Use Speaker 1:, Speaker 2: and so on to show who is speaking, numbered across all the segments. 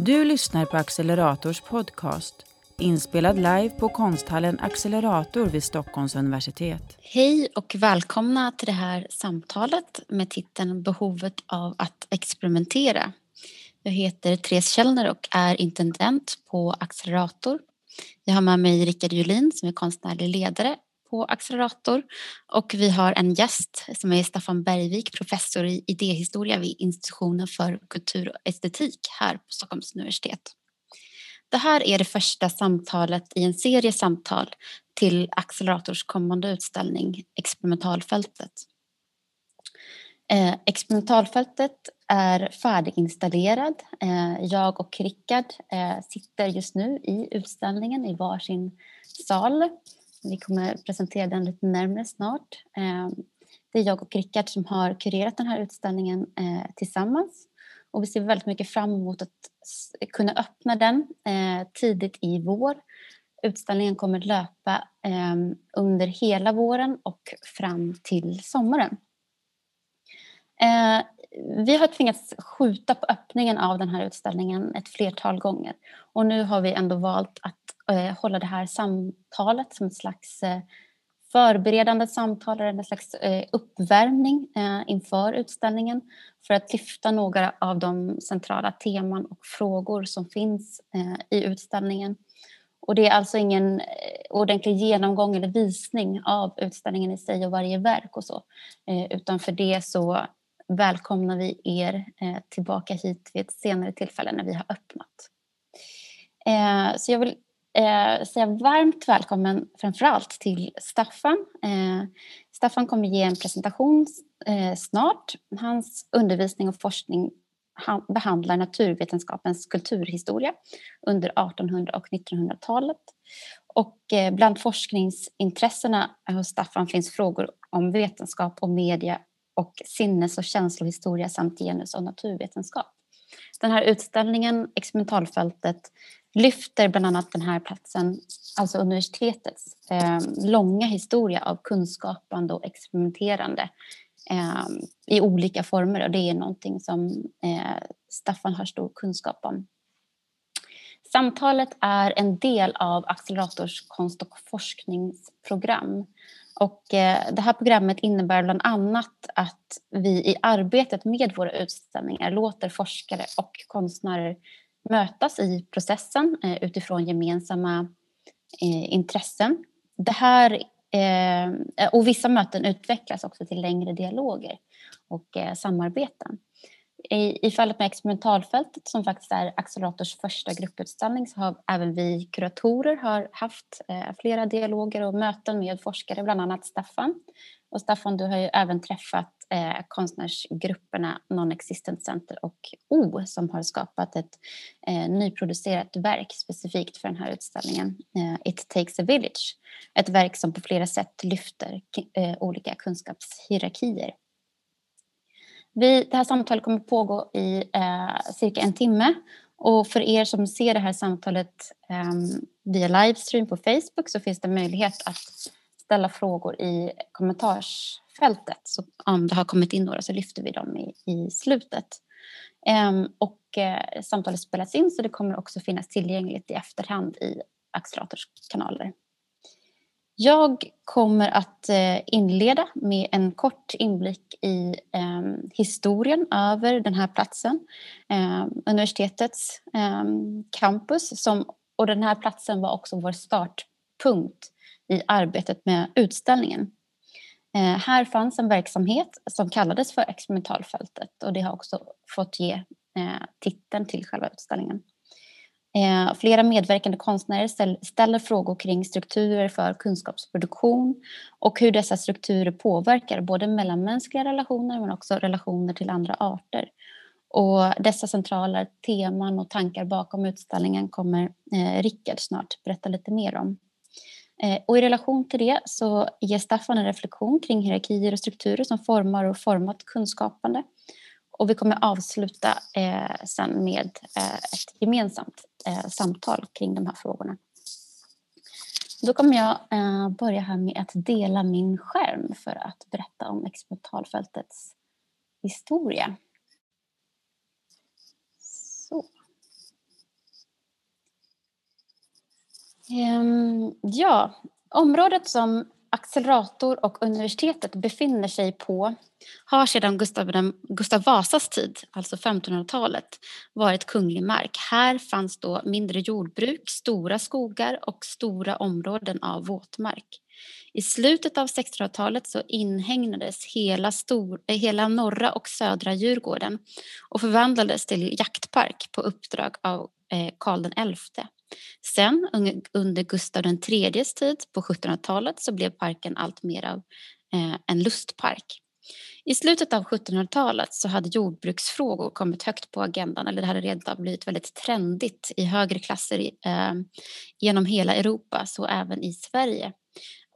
Speaker 1: Du lyssnar på Accelerators podcast inspelad live på konsthallen Accelerator vid Stockholms universitet.
Speaker 2: Hej och välkomna till det här samtalet med titeln Behovet av att experimentera. Jag heter Therese Källner och är intendent på Accelerator. Jag har med mig Rickard Julin som är konstnärlig ledare på Accelerator och vi har en gäst som är Staffan Bergvik, professor i idéhistoria vid institutionen för kultur och estetik här på Stockholms universitet. Det här är det första samtalet i en serie samtal till Accelerators kommande utställning Experimentalfältet. Eh, Experimentalfältet är färdiginstallerad. Eh, jag och Rickard eh, sitter just nu i utställningen i varsin sal vi kommer presentera den lite närmare snart. Ehm, det är jag och Rickard som har kurerat den här utställningen eh, tillsammans. Och vi ser väldigt mycket fram emot att kunna öppna den eh, tidigt i vår. Utställningen kommer löpa ehm, under hela våren och fram till sommaren. Eh, vi har tvingats skjuta på öppningen av den här utställningen ett flertal gånger och nu har vi ändå valt att eh, hålla det här samtalet som ett slags eh, förberedande samtal eller en slags eh, uppvärmning eh, inför utställningen för att lyfta några av de centrala teman och frågor som finns eh, i utställningen. Och det är alltså ingen ordentlig genomgång eller visning av utställningen i sig och varje verk och så, utan för det så välkomnar vi er tillbaka hit vid ett senare tillfälle när vi har öppnat. Så jag vill eh, säga varmt välkommen framförallt till Staffan. Eh, Staffan kommer ge en presentation eh, snart. Hans undervisning och forskning behandlar naturvetenskapens kulturhistoria under 1800 och 1900-talet. Och eh, bland forskningsintressena hos Staffan finns frågor om vetenskap och media och sinnes och känslohistoria samt genus och naturvetenskap. Den här utställningen, Experimentalfältet, lyfter bland annat den här platsen, alltså universitetets eh, långa historia av kunskapande och experimenterande eh, i olika former och det är någonting som eh, Staffan har stor kunskap om. Samtalet är en del av Accelerators konst och forskningsprogram. Och eh, det här programmet innebär bland annat att vi i arbetet med våra utställningar låter forskare och konstnärer mötas i processen eh, utifrån gemensamma eh, intressen. Det här, eh, eh och vissa möten utvecklas också till längre dialoger och eh, samarbeten. I, I fallet med experimentalfältet som faktiskt är Accelerators första grupputställning så har även vi kuratorer har haft eh, flera dialoger och möten med forskare, bland annat Staffan. Och Staffan, du har ju även träffat eh, konstnärsgrupperna Non-Existent Center och O som har skapat ett eh, nyproducerat verk specifikt för den här utställningen, eh, It takes a village. Ett verk som på flera sätt lyfter eh, olika kunskapshierarkier. Vi, det här samtalet kommer pågå i eh, cirka en timme och för er som ser det här samtalet eh, via livestream på Facebook så finns det möjlighet att ställa frågor i kommentarsfältet. Så om det har kommit in några så lyfter vi dem i, i slutet. Ehm, och eh, samtalet spelas in så det kommer också finnas tillgängligt i efterhand i Accelerators kanaler. Jag kommer att eh, inleda med en kort inblick i eh, historien över den här platsen. Ehm, universitetets ehm, campus som, och den här platsen var också vår startpunkt i arbetet med utställningen. Eh, här fanns en verksamhet som kallades för experimentalfältet och det har också fått ge eh, titeln till själva utställningen. Eh, flera medverkande konstnärer ställ, ställer frågor kring strukturer för kunskapsproduktion och hur dessa strukturer påverkar både mellanmänskliga relationer men också relationer till andra arter. Och dessa centrala teman och tankar bakom utställningen kommer eh, Rickard snart berätta lite mer om. Eh, och I relation till det så ger Staffan en reflektion kring hierarkier och strukturer som formar och format kunskapande. Och vi kommer avsluta eh, sen med eh, ett gemensamt eh, samtal kring de här frågorna. Då kommer jag eh, börja här med att dela min skärm för att berätta om experimentalfältets historia. Så. Um, Ehm, ja, området som accelerator och universitetet befinner sig på har sedan Gustav, Gustav Vasas tid, alltså 1500-talet, varit kunglig mark. Här fanns då mindre jordbruk, stora skogar och stora områden av våtmark. I slutet av 1600-talet så inhägnades hela, stor, eh, hela norra och södra Djurgården och förvandlades till jaktpark på uppdrag av eh, Karl XI. Sen under Gustav IIIs tid på 1700-talet så blev parken allt mer av eh, en lustpark. I slutet av 1700-talet så hade jordbruksfrågor kommit högt på agendan eller det hade redan blivit väldigt trendigt i högre klasser eh, genom hela Europa, så även i Sverige.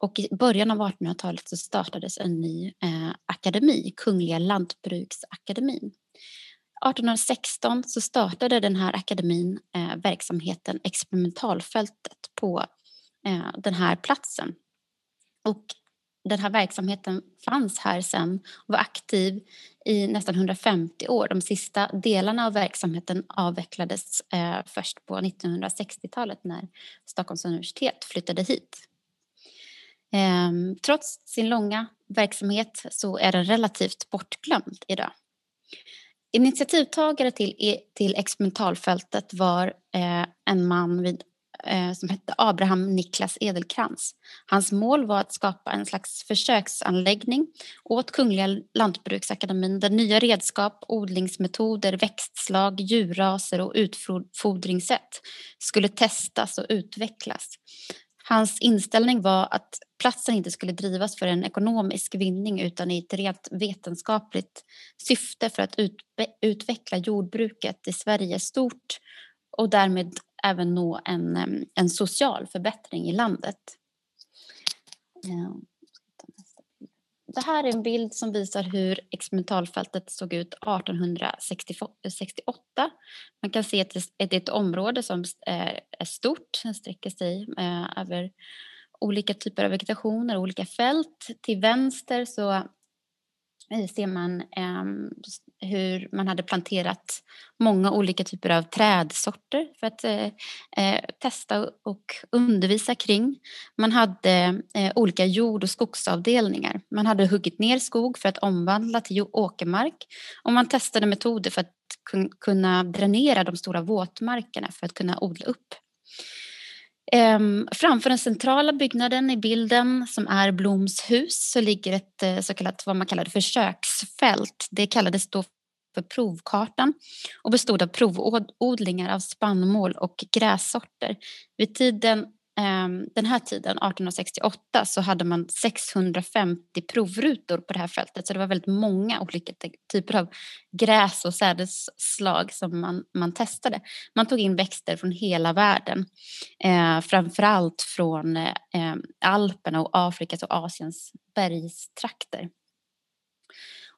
Speaker 2: Och i början av 1800-talet så startades en ny eh, akademi, Kungliga Lantbruksakademin. 1816 så startade den här akademin eh, verksamheten Experimentalfältet på eh, den här platsen. Och den här verksamheten fanns här sen och var aktiv i nästan 150 år. De sista delarna av verksamheten avvecklades eh, först på 1960-talet när Stockholms universitet flyttade hit. Eh, trots sin långa verksamhet så är den relativt bortglömd idag. Initiativtagare till, e, till experimentalfältet var eh, en man vid, eh, som hette Abraham Niklas Edelkrans. Hans mål var att skapa en slags försöksanläggning åt Kungliga Lantbruksakademin där nya redskap, odlingsmetoder, växtslag, djurraser och utfodringssätt skulle testas och utvecklas. Hans inställning var att platsen inte skulle drivas för en ekonomisk vinning utan i ett rent vetenskapligt syfte för att utveckla jordbruket i Sverige stort och därmed även nå en, en social förbättring i landet. Ehm. Det här är en bild som visar hur experimentalfältet såg ut 1868. Man kan se att det är ett område som är stort, den sträcker sig eh, över olika typer av vegetationer, olika fält. Till vänster så ser man ehm, hur man hade planterat många olika typer av trädsorter för att eh, eh, testa och undervisa kring. Man hade eh, olika jord och skogsavdelningar. Man hade huggit ner skog för att omvandla till åkermark och man testade metoder för att kunna dränera de stora våtmarkerna för att kunna odla upp Um, framför den centrala byggnaden i bilden som är Bloms hus så ligger ett eh, så kallat vad man kallade försöksfält. Det kallades då för provkartan och bestod av provodlingar av spannmål och grässorter. Vid tiden Ehm, den här tiden, 1868, så hade man 650 provrutor på det här fältet. Så det var väldigt många olika typer av gräs och sädesslag som man, man testade. Man tog in växter från hela världen. Eh, framförallt från eh, Alperna och Afrikas och Asiens bergstrakter.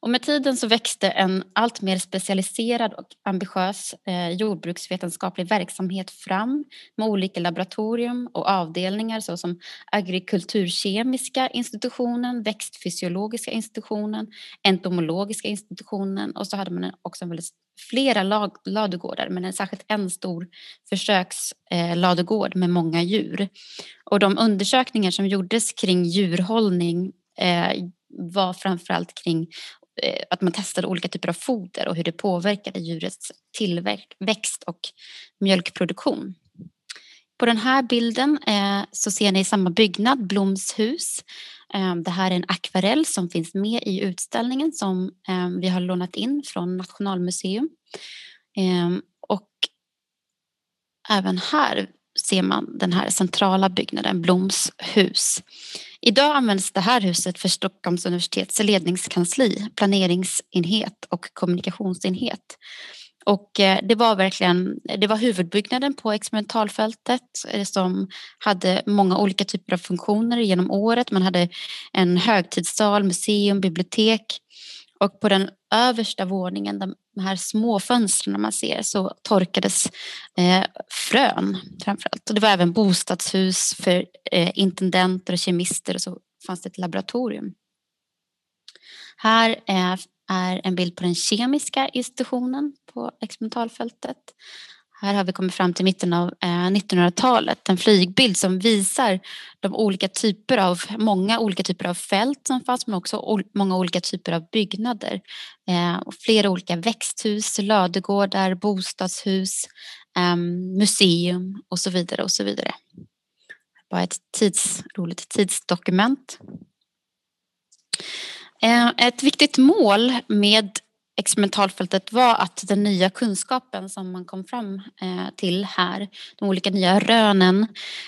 Speaker 2: Och med tiden så växte en allt mer specialiserad och ambitiös eh, jordbruksvetenskaplig verksamhet fram med olika laboratorium och avdelningar såsom agrikulturkemiska institutionen, växtfysiologiska institutionen, entomologiska institutionen och så hade man också väldigt flera lag, ladugårdar men en särskilt en stor försöksladugård eh, med många djur. Och de undersökningar som gjordes kring djurhållning eh, var framförallt kring Eh, att man testade olika typer av foder och hur det påverkade djurets tillväxt och mjölkproduktion. På den här bilden eh, så ser ni samma byggnad, Bloms hus. Eh, det här är en akvarell som finns med i utställningen som vi har lånat in från Nationalmuseum. Och även här ser man den här centrala byggnaden, Bloms hus. Idag används det här huset för Stockholms universitets ledningskansli, planeringsenhet och kommunikationsenhet. Och eh, det var verkligen, det var huvudbyggnaden på experimentalfältet eh, som hade många olika typer av funktioner genom året. Man hade en högtidssal, museum, bibliotek och på den översta våningen, de här små fönstren man ser, så torkades eh, frön framförallt. Och det var även bostadshus för eh, intendenter och kemister och så fanns det ett laboratorium. Här är, är en bild på den kemiska institutionen på experimentalfältet. Här har vi kommit fram till mitten av eh, 1900-talet, en flygbild som visar de olika typer av, många olika typer av fält som fanns men också många olika typer av byggnader. Eh, flera olika växthus, ladugårdar, bostadshus, ehm, museum och så vidare och så vidare. Bara ett tids, roligt tidsdokument. Eh, ett viktigt mål med experimentalfältet var att den nya kunskapen som man kom fram eh, till här, de olika nya rönen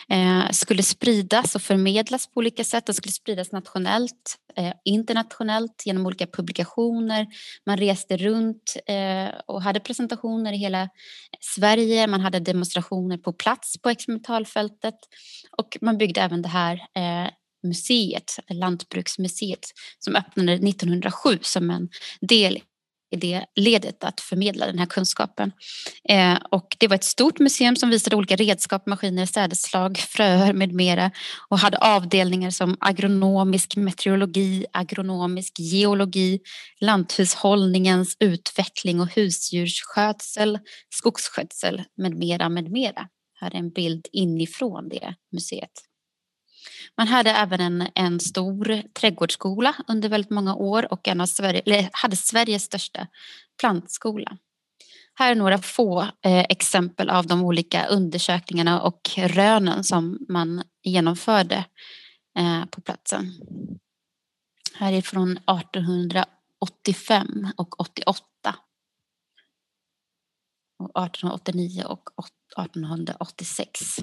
Speaker 2: eh, skulle spridas och förmedlas på olika sätt. De skulle spridas nationellt, eh, internationellt genom olika publikationer. Man reste runt och hade presentationer i hela Sverige. Man hade demonstrationer på plats på experimentalfältet och man byggde även det här museet, Lantbruksmuseet, som öppnade 1907 som en del i det ledet att förmedla den här kunskapen. Eh, och det var ett stort museum som visade olika redskap, maskiner, sädesslag, fröer med mera och hade avdelningar som agronomisk meteorologi, agronomisk geologi, lanthushållningens utveckling och husdjursskötsel, skogsskötsel med mera, med mera. Här är en bild inifrån det museet. Man hade även en, en stor trädgårdsskola under väldigt många år och en av Sverige, hade Sveriges största plantskola. Här är några få eh, exempel av de olika undersökningarna och rönen som man genomförde eh, på platsen. Här är från 1885 och 88. Och 1889 och 1886.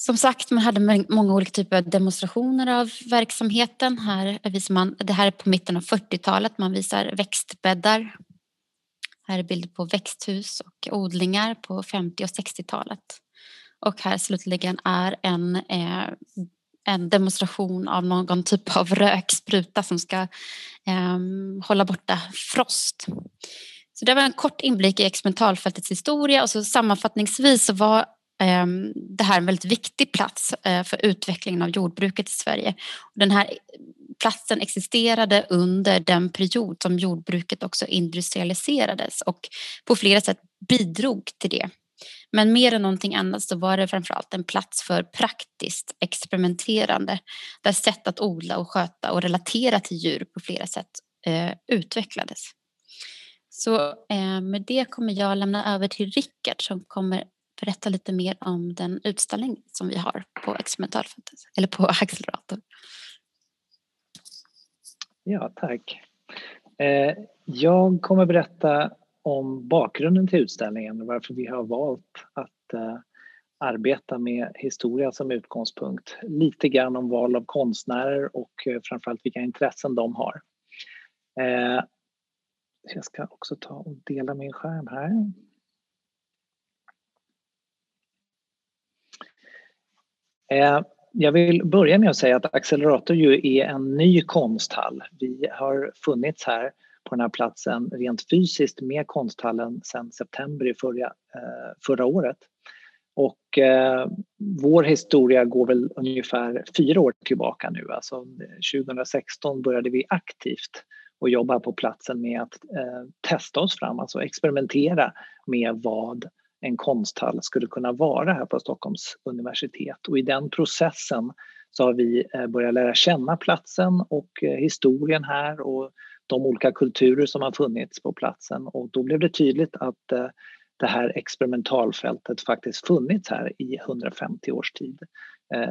Speaker 2: Som sagt, man hade många olika typer av demonstrationer av verksamheten. Här visar man, det här är på mitten av 40-talet, man visar växtbäddar. Här är bilder på växthus och odlingar på 50 och 60-talet. Och här slutligen är en, eh, en demonstration av någon typ av rökspruta som ska eh, hålla borta frost. Så det var en kort inblick i experimentalfältets historia och så sammanfattningsvis så var Ehm, det här är en väldigt viktig plats eh, för utvecklingen av jordbruket i Sverige. Den här platsen existerade under den period som jordbruket också industrialiserades och på flera sätt bidrog till det. Men mer än någonting annat så var det framförallt en plats för praktiskt experimenterande där sätt att odla och sköta och relatera till djur på flera sätt eh, utvecklades. Så eh, med det kommer jag lämna över till Rickard som kommer berätta lite mer om den utställning som vi har på experimentalfältet, eller på accelerator.
Speaker 3: Ja, tack. Eh, jag kommer berätta om bakgrunden till utställningen och varför vi har valt att eh, arbeta med historia som utgångspunkt. Lite grann om val av konstnärer och eh, framförallt vilka intressen de har. Jag ska också ta och dela min skärm här. Eh, jag vill börja med att säga att Accelerator ju är en ny konsthall. Vi har funnits här på den här platsen rent fysiskt med konsthallen sedan september i förra, eh, förra året. Och eh, vår historia går väl ungefär fyra år tillbaka nu. Alltså 2016 började vi aktivt och jobba på platsen med att eh, testa oss fram, alltså experimentera med vad en konsthall skulle kunna vara här på Stockholms universitet. Och i den processen så har vi eh, börjat lära känna platsen och eh, historien här och de olika kulturer som har funnits på platsen och då blev det tydligt att eh, det här experimentalfältet faktiskt funnits här i 150 års tid.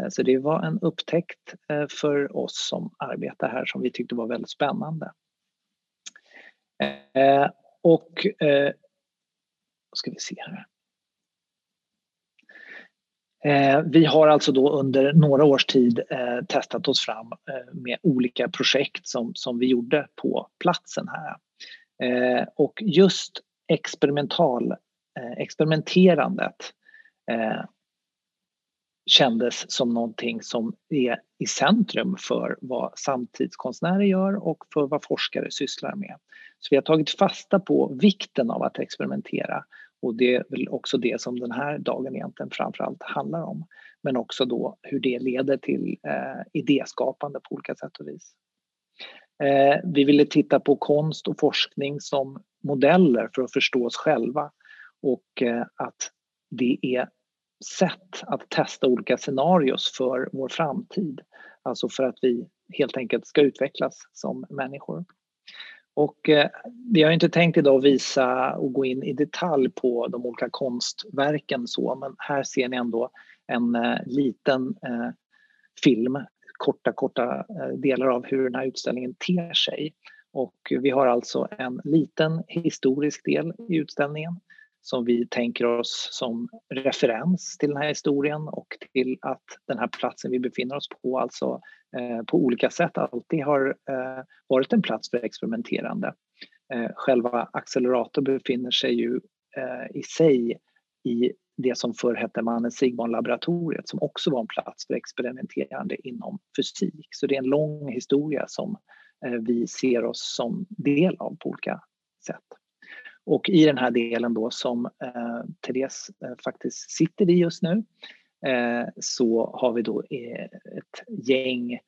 Speaker 3: Så det var en upptäckt för oss som arbetar här som vi tyckte var väldigt spännande. Och ska vi se här. Eh, vi har alltså då under några års tid eh, testat oss fram eh, med olika projekt som, som vi gjorde på platsen här. Och just experimental, experimenterandet kändes som någonting som är i centrum för vad samtidskonstnärer gör och för vad forskare sysslar med. Så vi har tagit fasta på vikten av att experimentera och det är väl också det som den här dagen egentligen framförallt handlar om. Men också då hur det leder till eh, idéskapande på olika sätt och vis. Eh, vi ville titta på konst och forskning som modeller för att förstå oss själva och eh, att det är sätt att testa olika scenarios för vår framtid. Alltså för att vi helt enkelt ska utvecklas som människor. Och eh, vi har inte tänkt idag visa och gå in i detalj på de olika konstverken så, men här ser ni ändå en eh, liten eh, film, korta, korta eh, delar av hur den här utställningen ter sig. Och vi har alltså en liten historisk del i utställningen som vi tänker oss som referens till den här historien och till att den här platsen vi befinner oss på alltså eh, på olika sätt alltid har eh, varit en plats för experimenterande. Eh, själva accelerator befinner sig ju eh, i sig i det som förr hette Mannen Sigmund-laboratoriet som också var en plats för experimenterande inom fysik. Så det är en lång historia som eh, vi ser oss som del av på olika sätt. Och i den här delen då som eh, Therese eh, faktiskt sitter i just nu eh, så har vi då eh, ett gäng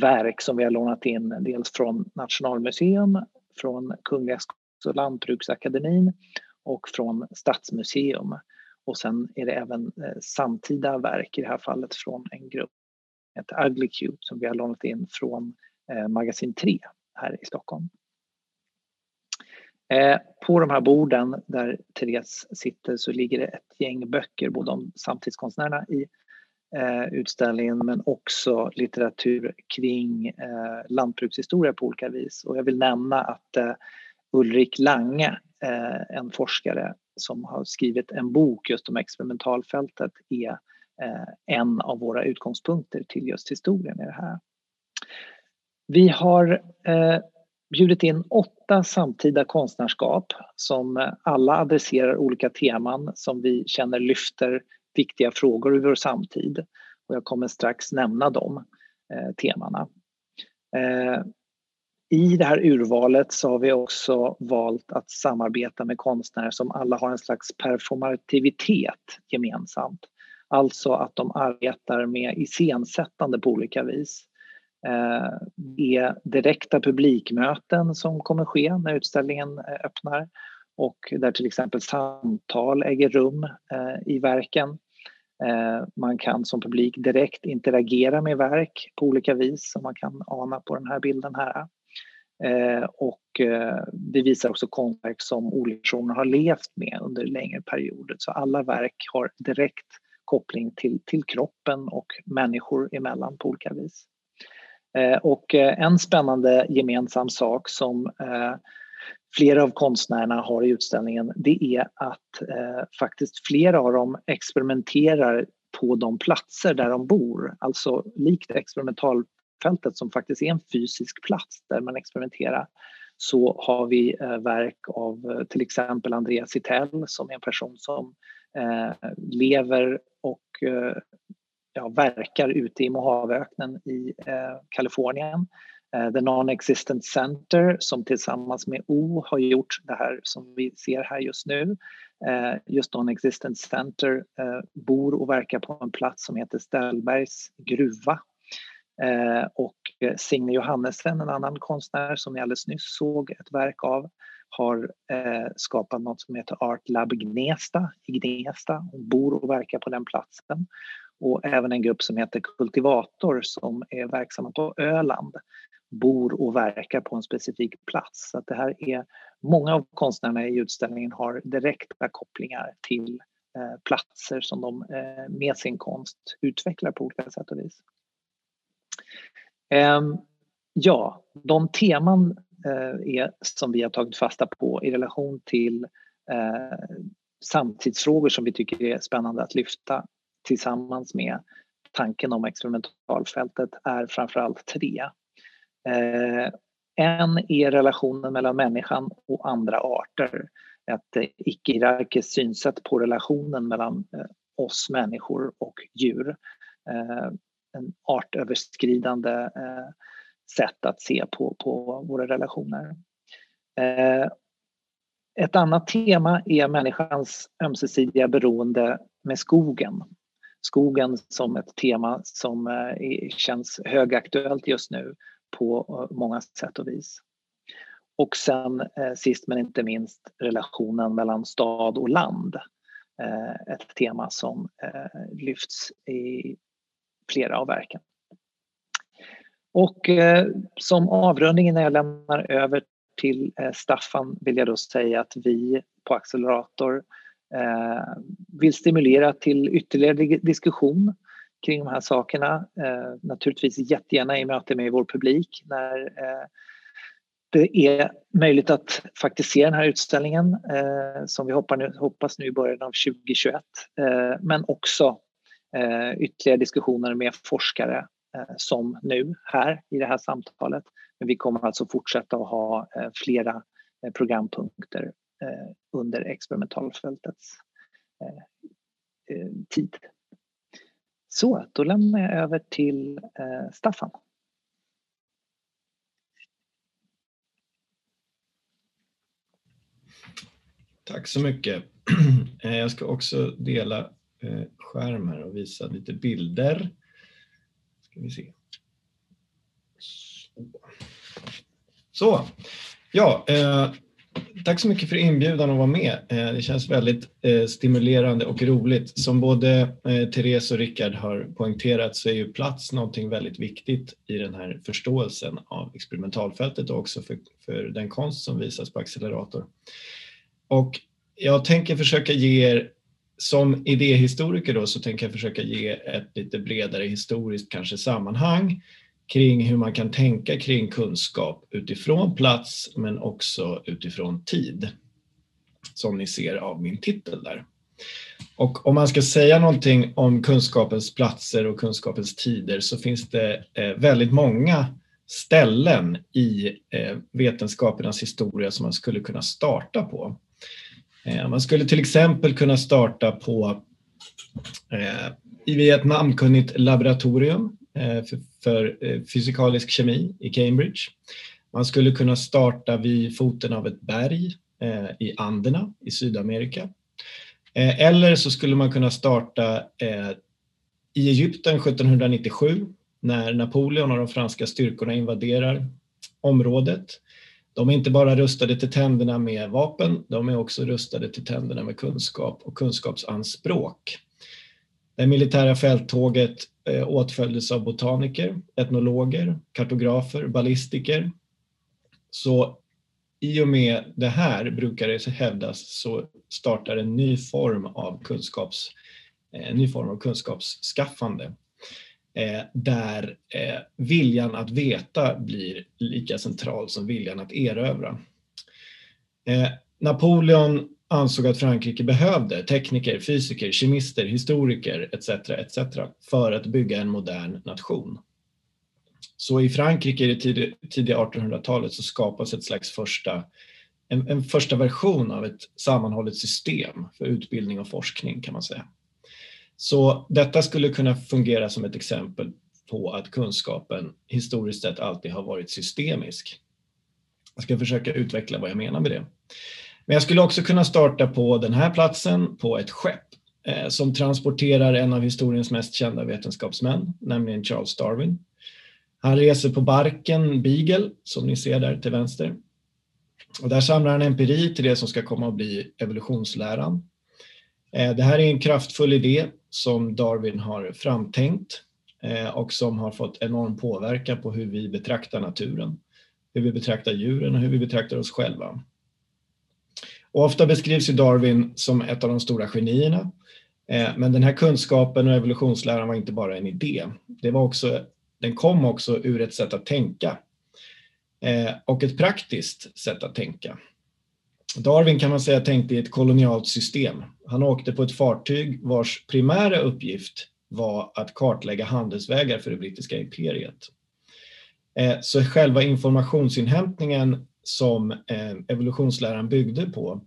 Speaker 3: verk som vi har lånat in dels från Nationalmuseum, från Kungliga Skogs och Lantbruksakademin och från Stadsmuseum. Och sen är det även eh, samtida verk, i det här fallet från en grupp ett Ugly Cute som vi har lånat in från eh, Magasin 3 här i Stockholm. Eh, på de här borden där Therese sitter så ligger det ett gäng böcker, både om samtidskonstnärerna i eh, utställningen men också litteratur kring eh, lantbrukshistoria på olika vis. Och jag vill nämna att eh, Ulrik Lange, eh, en forskare som har skrivit en bok just om experimentalfältet, är eh, en av våra utgångspunkter till just historien i det här. Vi har bjudit in åtta samtida konstnärskap som alla adresserar olika teman som vi känner lyfter viktiga frågor ur vår samtid. Och jag kommer strax nämna de eh, temana. Eh, I det här urvalet så har vi också valt att samarbeta med konstnärer som alla har en slags performativitet gemensamt. Alltså att de arbetar med iscensättande på olika vis. Eh, det är direkta publikmöten som kommer ske när utställningen eh, öppnar och där till exempel samtal äger rum eh, i verken. Man kan som publik direkt interagera med verk på olika vis som man kan ana på den här bilden här. Och det visar också konstverk som olika personer har levt med under längre perioder. Så alla verk har direkt koppling till, till kroppen och människor emellan på olika vis. Eh, och eh, en spännande gemensam sak som eh, flera av konstnärerna har i utställningen det är att faktiskt flera av dem experimenterar på de platser där de bor. Alltså likt experimentalfältet som faktiskt är en fysisk plats där man experimenterar så har vi verk av till exempel Andreas Sittell som är en person som lever och ja, verkar ute i Mojaveöknen i eh, Kalifornien. Eh, The Non-Existent Center som tillsammans med O har gjort det här som vi ser här just nu. Eh, just Non-Existent Center eh, bor och verkar på en plats som heter Ställbergs gruva. Eh, och eh, Signe Johannesen, en annan konstnär som ni alldeles nyss såg ett verk av, har eh, skapat något som heter Art Lab Gnesta i Gnesta. Hon bor och verkar på den platsen och även en grupp som heter Kultivator som är verksamma på Öland bor och verkar på en specifik plats. Så att det här är, många av konstnärerna i utställningen har direkta kopplingar till eh, platser som de eh, med sin konst utvecklar på olika sätt och vis. Eh, ja, de teman eh, är, som vi har tagit fasta på i relation till eh, samtidsfrågor som vi tycker är spännande att lyfta tillsammans med tanken om experimentalfältet är framförallt tre. Eh, en är relationen mellan människan och andra arter. Ett icke-hierarkiskt synsätt på relationen mellan eh, oss människor och djur. Eh, en artöverskridande eh, sätt att se på, på våra relationer. Ett annat tema är människans ömsesidiga beroende med skogen skogen som ett tema som eh, känns högaktuellt just nu på eh, många sätt och vis. och sen eh, sist men inte minst relationen mellan stad och land. Ett tema som lyfts i flera av verken. Och som avrundning när jag lämnar över till Staffan vill jag då säga att vi på Accelerator Eh, vill stimulera till ytterligare diskussion kring de här sakerna. Eh, naturligtvis jättegärna i möte med vår publik när eh, det är möjligt att faktiskt se den här utställningen eh, som vi hoppas nu, hoppas nu i början av 2021. Eh, men också eh, ytterligare diskussioner med forskare eh, som nu här i det här samtalet. Men vi kommer alltså fortsätta att ha eh, flera eh, programpunkter Eh, under experimentalfältets eh, eh, tid. Så, då lämnar jag över till Staffan.
Speaker 4: Tack så mycket. Jag ska också dela skärm här och visa lite bilder. Ska vi se. Så. Så. Ja, Tack så mycket för inbjudan att vara med. Eh, det känns väldigt eh, stimulerande och roligt. Som både eh, Therese och Rickard har poängterat så är ju plats någonting väldigt viktigt i den här förståelsen av experimentalfältet och också för, för den konst som visas på accelerator. Och jag tänker försöka ge er, som idéhistoriker då, så tänker jag försöka ge ett lite bredare historiskt kanske sammanhang kring hur man kan tänka kring kunskap utifrån plats men också utifrån tid. Som ni ser av min titel där. Och om man ska säga någonting om kunskapens platser och kunskapens tider så finns det eh, väldigt många ställen i eh, vetenskapernas historia som man skulle kunna starta på. Eh, man skulle till exempel kunna starta på i Vietnamkunnigt laboratorium Eh, för, för eh, fysikalisk kemi i Cambridge. Man skulle kunna starta vid foten av ett berg eh, i Anderna i Sydamerika. Eller så skulle man kunna starta i Egypten 1797 när Napoleon och de franska styrkorna invaderar området. De är inte bara rustade till tänderna med vapen, de är också rustade till tänderna med kunskap och kunskapsanspråk. Det militära fälttåget eh, åtföljdes av botaniker, etnologer, kartografer, ballistiker. Så i och med det här, brukar det hävdas, så startar en ny form av, kunskaps, eh, en ny form av kunskapsskaffande eh, där eh, viljan att veta blir lika central som viljan att erövra. Napoleon ansåg att Frankrike behövde tekniker, fysiker, kemister, historiker etc. etc. för att bygga en modern nation. Så i Frankrike i det tidiga 1800-talet så skapas ett slags första, en, en, första version av ett sammanhållet system för utbildning och forskning kan man säga. Så detta skulle kunna fungera som ett exempel på att kunskapen historiskt sett alltid har varit systemisk. Jag ska försöka utveckla vad jag menar med det. Men jag skulle också kunna starta på den här platsen på ett skepp eh, som transporterar en av historiens mest kända vetenskapsmän, nämligen Charles Darwin. Han reser på barken Beagle, som ni ser där till vänster. Och där samlar han empiri till det som ska komma att bli evolutionsläran. Eh, det här är en kraftfull idé som Darwin har framtänkt eh, och som har fått enorm påverkan på hur vi betraktar naturen, hur vi betraktar djuren och hur vi betraktar oss själva. Och ofta beskrivs ju Darwin som ett av de stora genierna. Eh, men den här kunskapen och evolutionsläran var inte bara en idé. Det var också, den kom också ur ett sätt att tänka eh, och ett praktiskt sätt att tänka. Darwin kan man säga tänkte i ett kolonialt system. Han åkte på ett fartyg vars primära uppgift var att kartlägga handelsvägar för det brittiska imperiet. Eh, så själva informationsinhämtningen som eh, evolutionsläran byggde på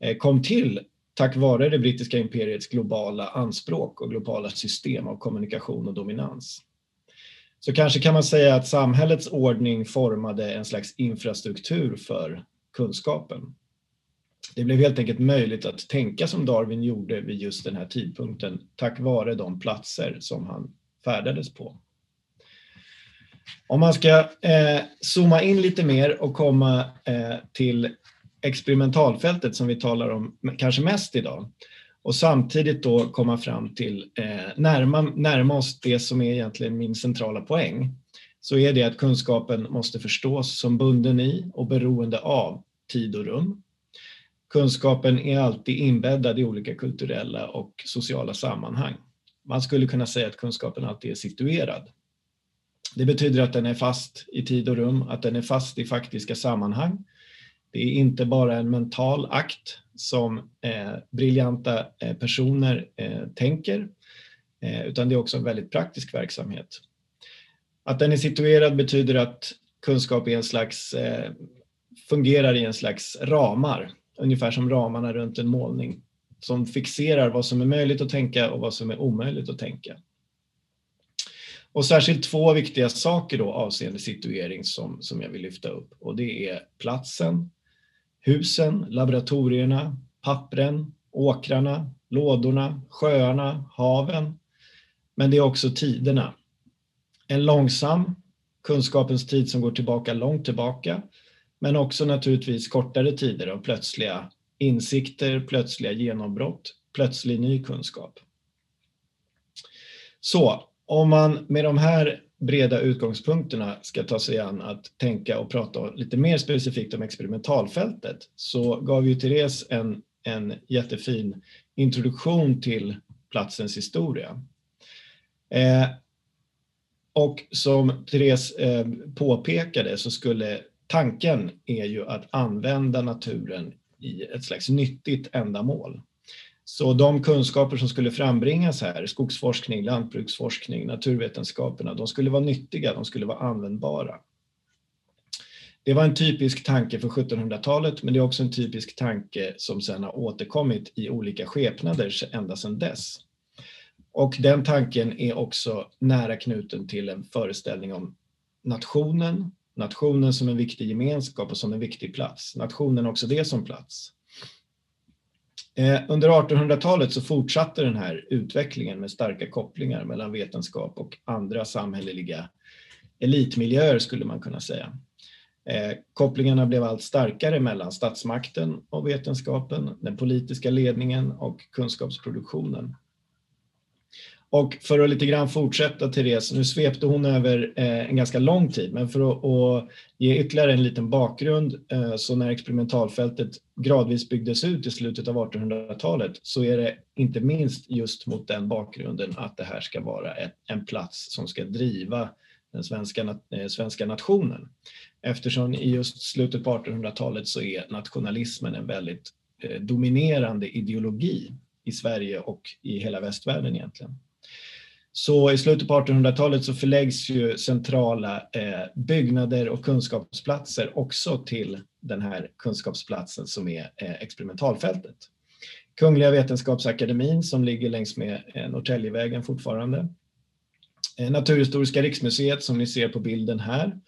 Speaker 4: eh, kom till tack vare det brittiska imperiets globala anspråk och globala system av kommunikation och dominans. Så kanske kan man säga att samhällets ordning formade en slags infrastruktur för kunskapen. Det blev helt enkelt möjligt att tänka som Darwin gjorde vid just den här tidpunkten tack vare de platser som han färdades på. Om man ska eh, zooma in lite mer och komma eh, till experimentalfältet som vi talar om kanske mest idag och samtidigt då komma fram till eh, närma, närma oss det som är egentligen min centrala poäng så är det att kunskapen måste förstås som bunden i och beroende av tid och rum. Kunskapen är alltid inbäddad i olika kulturella och sociala sammanhang. Man skulle kunna säga att kunskapen alltid är situerad. Det betyder att den är fast i tid och rum, att den är fast i faktiska sammanhang. Det är inte bara en mental akt som eh, briljanta eh, personer eh, tänker, eh, utan det är också en väldigt praktisk verksamhet. Att den är situerad betyder att kunskap är en slags, eh, fungerar i en slags ramar, ungefär som ramarna runt en målning, som fixerar vad som är möjligt att tänka och vad som är omöjligt att tänka. Och särskilt två viktiga saker då avseende situering som, som jag vill lyfta upp och det är platsen, husen, laboratorierna, pappren, åkrarna, lådorna, sjöarna, haven. Men det är också tiderna. En långsam kunskapens tid som går tillbaka långt tillbaka men också naturligtvis kortare tider av plötsliga insikter, plötsliga genombrott, plötslig ny kunskap. Så om man med de här breda utgångspunkterna ska ta sig an att tänka och prata lite mer specifikt om experimentalfältet så gav ju Therese en, en jättefin introduktion till platsens historia. Eh, och som Therese eh, påpekade så skulle tanken är ju att använda naturen i ett slags nyttigt ändamål. Så de kunskaper som skulle frambringas här, skogsforskning, lantbruksforskning, naturvetenskaperna, de skulle vara nyttiga, de skulle vara användbara. Det var en typisk tanke för 1700-talet, men det är också en typisk tanke som sedan har återkommit i olika skepnader ända sedan dess. Och den tanken är också nära knuten till en föreställning om nationen, nationen som en viktig gemenskap och som en viktig plats. Nationen också det som plats. Eh, under 1800-talet så fortsatte den här utvecklingen med starka kopplingar mellan vetenskap och andra samhälleliga elitmiljöer skulle man kunna säga. Eh, kopplingarna blev allt starkare mellan statsmakten och vetenskapen, den politiska ledningen och kunskapsproduktionen. Och för att lite grann fortsätta Therese, nu svepte hon över eh, en ganska lång tid, men för att, ge ytterligare en liten bakgrund, eh, så när experimentalfältet gradvis byggdes ut i slutet av 1800-talet så är det inte minst just mot den bakgrunden att det här ska vara en plats som ska driva den svenska, eh, svenska nationen. Eftersom i just slutet på 1800-talet så är nationalismen en väldigt dominerande ideologi i Sverige och i hela västvärlden egentligen. Så i slutet på 1800-talet så förläggs ju centrala eh, byggnader och kunskapsplatser också till den här kunskapsplatsen som är eh, experimentalfältet. Kungliga Vetenskapsakademin som ligger längs med eh, Norrtäljevägen fortfarande. Eh, Naturhistoriska riksmuseet som ni ser på bilden här.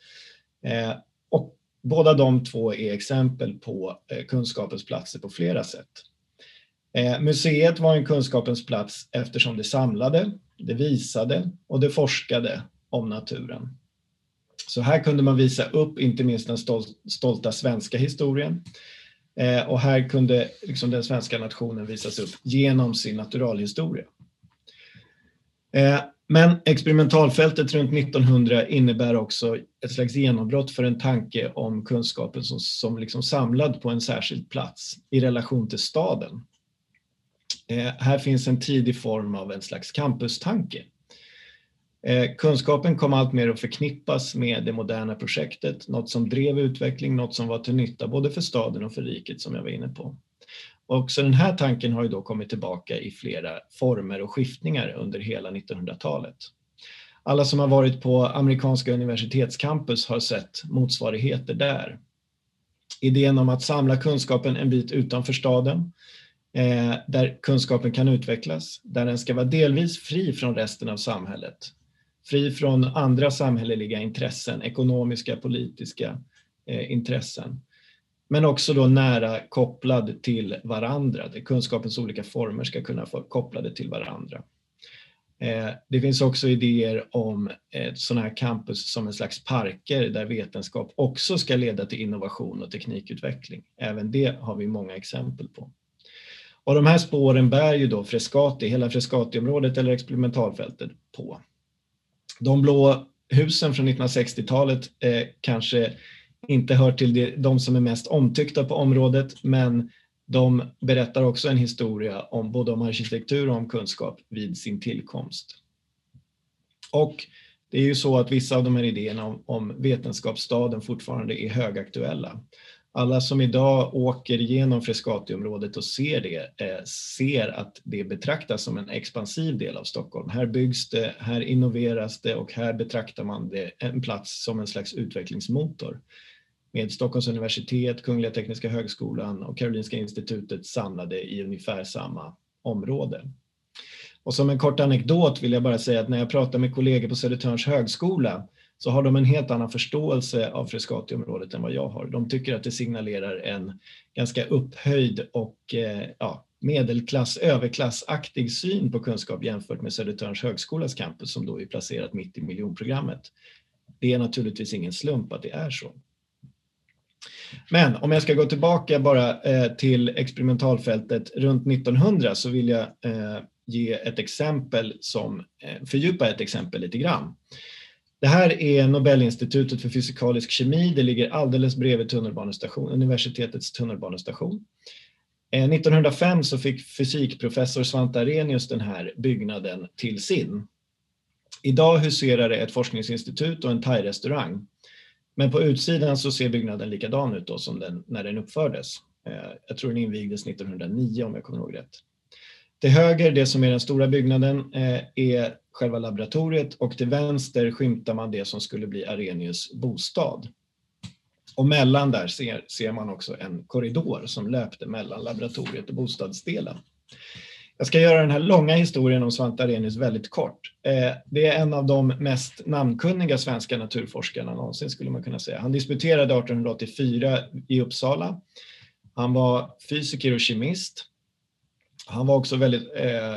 Speaker 4: Eh, och båda de två är exempel på eh, kunskapens platser på flera sätt. Museet var en kunskapens plats eftersom det samlade, det visade och det forskade om naturen. Så här kunde man visa upp inte minst den stolta svenska historien. Eh, och här kunde liksom den svenska nationen visas upp genom sin naturalhistoria. Eh, men experimentalfältet runt 1900 innebär också ett slags genombrott för en tanke om kunskapen som, som liksom samlad på en särskild plats i relation till staden Eh, här finns en tidig form av en slags campustanke. Eh, kunskapen kom allt mer att förknippas med det moderna projektet, något som drev utveckling, något som var till nytta både för staden och för riket som jag var inne på. Också den här tanken har ju då kommit tillbaka i flera former och skiftningar under hela 1900-talet. Alla som har varit på amerikanska universitetscampus har sett motsvarigheter där. Idén om att samla kunskapen en bit utanför staden, Eh, där kunskapen kan utvecklas, där den ska vara delvis fri från resten av samhället. Fri från andra samhälleliga intressen, ekonomiska, politiska eh, intressen. Men också då nära kopplad till varandra, där kunskapens olika former ska kunna vara kopplade till varandra. Eh, det finns också idéer om eh, sådana här campus som en slags parker där vetenskap också ska leda till innovation och teknikutveckling. Även det har vi många exempel på. Och de här spåren bär ju då Frescati, hela Frescatiområdet eller experimentalfältet på. De blå husen från 1960-talet eh, kanske inte hör till de som är mest omtyckta på området, men de berättar också en historia om både om arkitektur och om kunskap vid sin tillkomst. Och det är ju så att vissa av de här idéerna om, om vetenskapsstaden fortfarande är högaktuella. Alla som idag åker genom Frescatiområdet och ser det eh, ser att det betraktas som en expansiv del av Stockholm. Här byggs det, här innoveras det och här betraktar man det en plats som en slags utvecklingsmotor med Stockholms universitet, Kungliga Tekniska Högskolan och Karolinska institutet samlade i ungefär samma område. Och som en kort anekdot vill jag bara säga att när jag pratar med kollegor på Södertörns högskola så har de en helt annan förståelse av Frescatiområdet än vad jag har. De tycker att det signalerar en ganska upphöjd och eh, ja, medelklass, överklassaktig syn på kunskap jämfört med Södertörns högskolas campus som då är placerat mitt i miljonprogrammet. Det är naturligtvis ingen slump att det är så. Men om jag ska gå tillbaka bara eh, till experimentalfältet runt 1900 så vill jag eh, ge ett exempel som fördjupa ett exempel lite grann. Det här är Nobelinstitutet för fysikalisk kemi. Det ligger alldeles bredvid tunnelbanestation, universitetets tunnelbanestation. Eh, 1905 så fick fysikprofessor Svante Arrhenius den här byggnaden till sin. Idag huserar det ett forskningsinstitut och en thai-restaurang. Men på utsidan så ser byggnaden likadan ut då som den, när den uppfördes. Eh, jag tror den invigdes 1909 om jag kommer ihåg rätt. Till höger, det som är den stora byggnaden, eh, är själva laboratoriet och till vänster skymtar man det som skulle bli Arrhenius bostad. Och mellan där ser, ser man också en korridor som löpte mellan laboratoriet och bostadsdelen. Jag ska göra den här långa historien om Svante Arrhenius väldigt kort. Eh, det är en av de mest namnkunniga svenska naturforskarna någonsin skulle man kunna säga. Han disputerade 1884 i Uppsala. Han var fysiker och kemist. Han var också väldigt eh,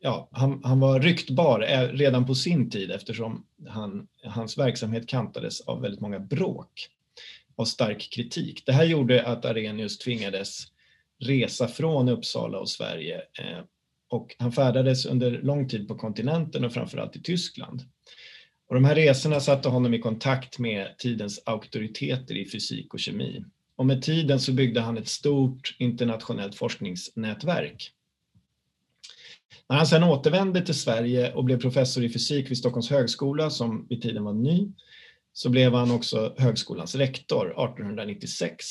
Speaker 4: ja, han, han, var ryktbar eh, redan på sin tid eftersom han, hans verksamhet kantades av väldigt många bråk och stark kritik. Det här gjorde att Arrhenius tvingades resa från Uppsala och Sverige eh, och han färdades under lång tid på kontinenten och framförallt i Tyskland. Och de här resorna satte honom i kontakt med tidens auktoriteter i fysik och kemi. Och med tiden så byggde han ett stort internationellt forskningsnätverk när han sedan återvände till Sverige och blev professor i fysik vid Stockholms högskola, som vid tiden var ny, så blev han också högskolans rektor 1896.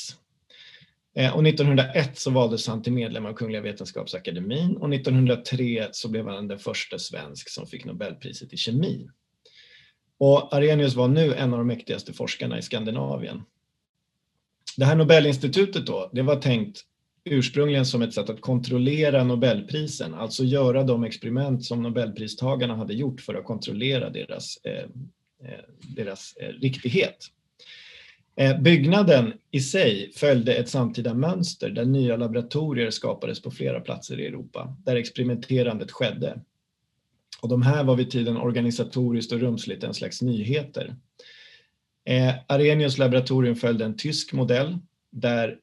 Speaker 4: Eh, och 1901 så valdes han till medlem av Kungliga Vetenskapsakademien och 1903 så blev han den första svensk som fick Nobelpriset i kemi. Och Arrhenius var nu en av de mäktigaste forskarna i Skandinavien. Det här Nobelinstitutet då, det var tänkt ursprungligen som ett sätt att kontrollera Nobelprisen, alltså göra de experiment som Nobelpristagarna hade gjort för att kontrollera deras, eh, eh, deras eh, riktighet. Eh, byggnaden i sig följde ett samtida mönster där nya laboratorier skapades på flera platser i Europa, där experimenterandet skedde. Och de här var vid tiden organisatoriskt och rumsligt en slags nyheter. Eh, Arrhenius laboratorium följde en tysk modell där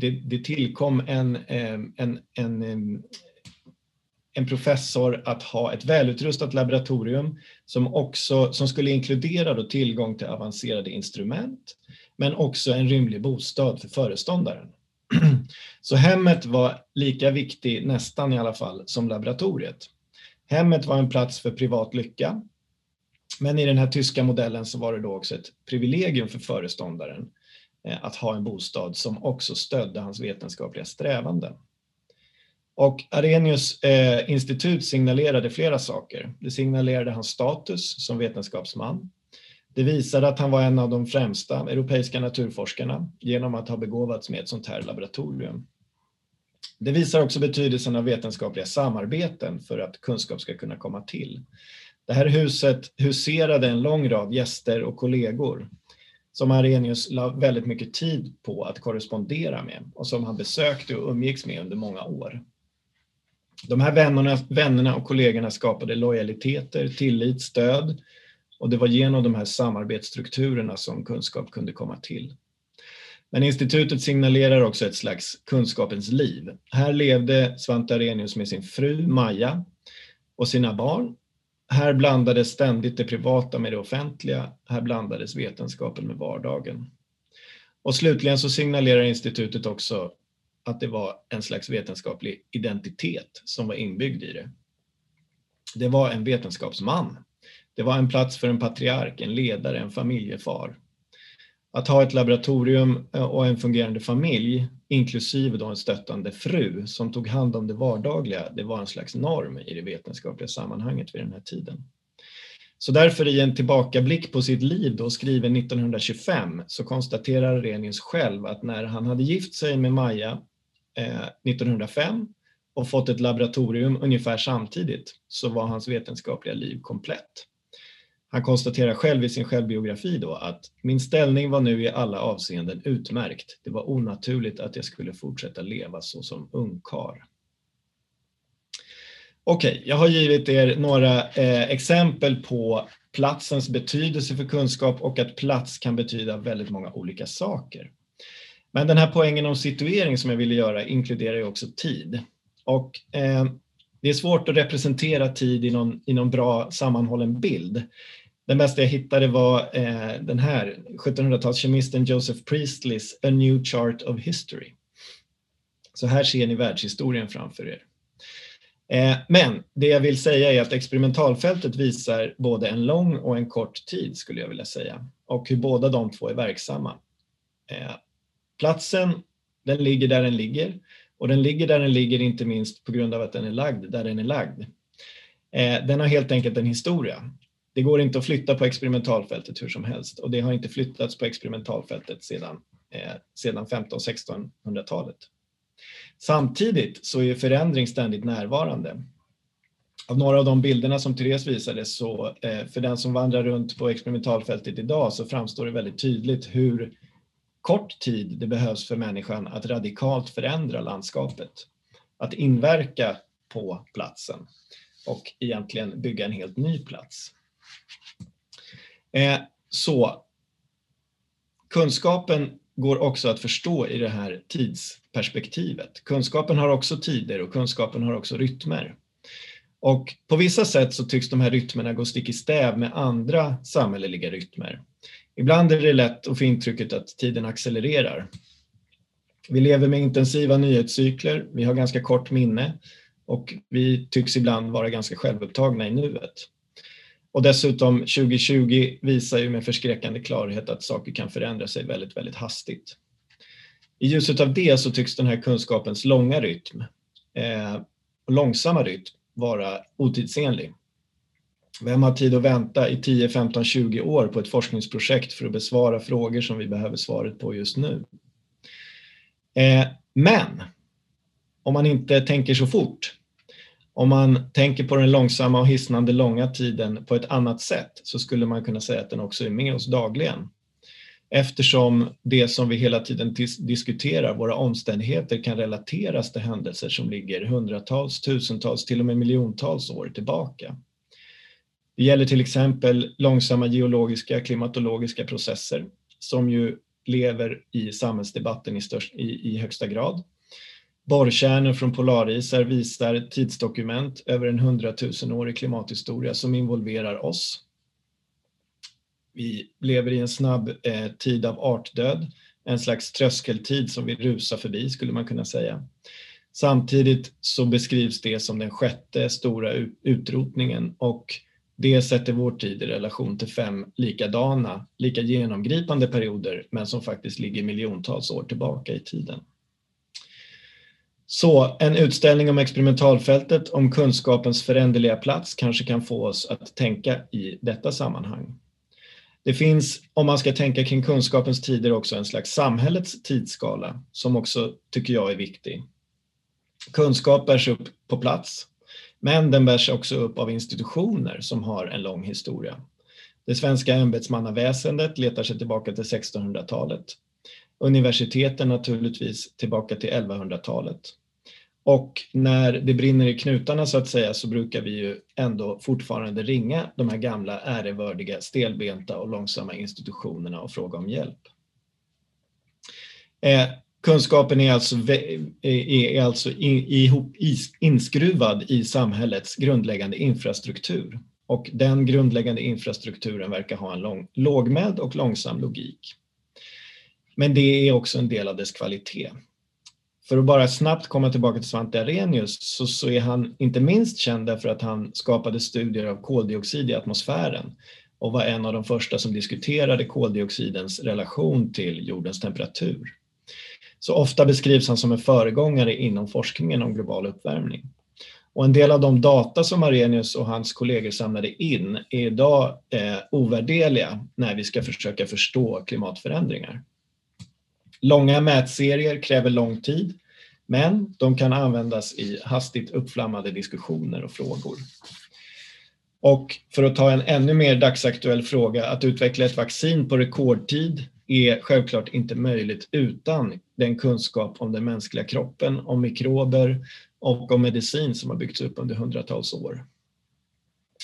Speaker 4: det, det tillkom en, en, en, en professor att ha ett välutrustat laboratorium som, också, som skulle inkludera då tillgång till avancerade instrument men också en rymlig bostad för föreståndaren. Så hemmet var lika viktigt, nästan i alla fall, som laboratoriet. Hemmet var en plats för privat lycka. Men i den här tyska modellen så var det då också ett privilegium för föreståndaren Eh, att ha en bostad som också stödde hans vetenskapliga strävanden. Och Arrhenius eh, institut signalerade flera saker. Det signalerade hans status som vetenskapsman. Det visade att han var en av de främsta europeiska naturforskarna genom att ha begåvats med ett sånt här laboratorium. Det visar också betydelsen av vetenskapliga samarbeten för att kunskap ska kunna komma till. Det här huset huserade en lång rad gäster och kollegor som Arrhenius la väldigt mycket tid på att korrespondera med och som han besökte och umgicks med under många år. De här vännerna, vännerna och kollegorna skapade lojaliteter, tillit, stöd och det var genom de här samarbetsstrukturerna som kunskap kunde komma till. Men institutet signalerar också ett slags kunskapens liv. Här levde Svante Arrhenius med sin fru Maja och sina barn. Här blandades ständigt det privata med det offentliga. Här blandades vetenskapen med vardagen. Och slutligen så signalerar institutet också att det var en slags vetenskaplig identitet som var inbyggd i det. Det var en vetenskapsman. Det var en plats för en patriark, en ledare, en familjefar. Att ha ett laboratorium eh, och en fungerande familj, inklusive då en stöttande fru som tog hand om det vardagliga, det var en slags norm i det vetenskapliga sammanhanget vid den här tiden. Så därför i en tillbakablick på sitt liv då skriven 1925 så konstaterar Renius själv att när han hade gift sig med Maja eh, 1905 och fått ett laboratorium ungefär samtidigt så var hans vetenskapliga liv komplett. Han konstaterar själv i sin självbiografi då att min ställning var nu i alla avseenden utmärkt. Det var onaturligt att jag skulle fortsätta leva så som ungkar. Okej, okay, jag har givit er några eh, exempel på platsens betydelse för kunskap och att plats kan betyda väldigt många olika saker. Men den här poängen om situering som jag ville göra inkluderar ju också tid. Och eh, det är svårt att representera tid i någon, i någon bra sammanhållen bild. Den bästa jag hittade var eh, den här, 1700-talskemisten Joseph Priestleys A New Chart of History. Så här ser ni världshistorien framför er. Eh, men det jag vill säga är att experimentalfältet visar både en lång och en kort tid skulle jag vilja säga och hur båda de två är verksamma. Eh, platsen, den ligger där den ligger och den ligger där den ligger inte minst på grund av att den är lagd där den är lagd. Eh, den har helt enkelt en historia. Det går inte att flytta på experimentalfältet hur som helst och det har inte flyttats på experimentalfältet sedan, eh, sedan 1500-1600-talet. Samtidigt så är förändring ständigt närvarande. Av några av de bilderna som Therese visade så eh, för den som vandrar runt på experimentalfältet idag så framstår det väldigt tydligt hur kort tid det behövs för människan att radikalt förändra landskapet. Att inverka på platsen och egentligen bygga en helt ny plats. Eh, så kunskapen går också att förstå i det här tidsperspektivet. Kunskapen har också tider och kunskapen har också rytmer. Och på vissa sätt så tycks de här rytmerna gå stick i stäv med andra samhälleliga rytmer. Ibland är det lätt att få intrycket att tiden accelererar. Vi lever med intensiva nyhetscykler, vi har ganska kort minne och vi tycks ibland vara ganska självupptagna i nuet. Och dessutom 2020 visar ju med förskräckande klarhet att saker kan förändra sig väldigt, väldigt hastigt. I ljuset av det så tycks den här kunskapens långa rytm eh, och långsamma rytm vara otidsenlig. Vem har tid att vänta i 10, 15, 20 år på ett forskningsprojekt för att besvara frågor som vi behöver svaret på just nu? Eh, men om man inte tänker så fort om man tänker på den långsamma och hisnande långa tiden på ett annat sätt så skulle man kunna säga att den också är med oss dagligen. Eftersom det som vi hela tiden diskuterar, våra omständigheter, kan relateras till händelser som ligger hundratals, tusentals, till och med miljontals år tillbaka. Det gäller till exempel långsamma geologiska klimatologiska processer som ju lever i samhällsdebatten i, störst, i, i högsta grad Borrkärnor från polarisar visar tidsdokument över en hundratusenårig klimathistoria som involverar oss. Vi lever i en snabb eh, tid av artdöd, en slags tröskeltid som vi rusar förbi skulle man kunna säga. Samtidigt så beskrivs det som den sjätte stora utrotningen och det sätter vår tid i relation till fem likadana, lika genomgripande perioder men som faktiskt ligger miljontals år tillbaka i tiden. Så en utställning om experimentalfältet, om kunskapens föränderliga plats kanske kan få oss att tänka i detta sammanhang. Det finns, om man ska tänka kring kunskapens tider, också en slags samhällets tidsskala som också tycker jag är viktig. Kunskap bärs upp på plats, men den bärs också upp av institutioner som har en lång historia. Det svenska ämbetsmannaväsendet letar sig tillbaka till 1600-talet. Universiteten naturligtvis tillbaka till 1100-talet. Och när det brinner i knutarna så att säga så brukar vi ju ändå fortfarande ringa de här gamla ärevördiga, stelbenta och långsamma institutionerna och fråga om hjälp. Eh, kunskapen är alltså, eh, är alltså ihop, inskruvad i samhällets grundläggande infrastruktur och den grundläggande infrastrukturen verkar ha en lång, lågmäld och långsam logik. Men det är också en del av dess kvalitet. För att bara snabbt komma tillbaka till Svante Arrhenius så, så är han inte minst känd därför att han skapade studier av koldioxid i atmosfären och var en av de första som diskuterade koldioxidens relation till jordens temperatur. Så ofta beskrivs han som en föregångare inom forskningen om global uppvärmning. Och en del av de data som Arrhenius och hans kollegor samlade in är idag eh, ovärderliga när vi ska försöka förstå klimatförändringar. Långa mätserier kräver lång tid, men de kan användas i hastigt uppflammade diskussioner och frågor. Och för att ta en ännu mer dagsaktuell fråga, att utveckla ett vaccin på rekordtid är självklart inte möjligt utan den kunskap om den mänskliga kroppen, om mikrober och om medicin som har byggts upp under hundratals år.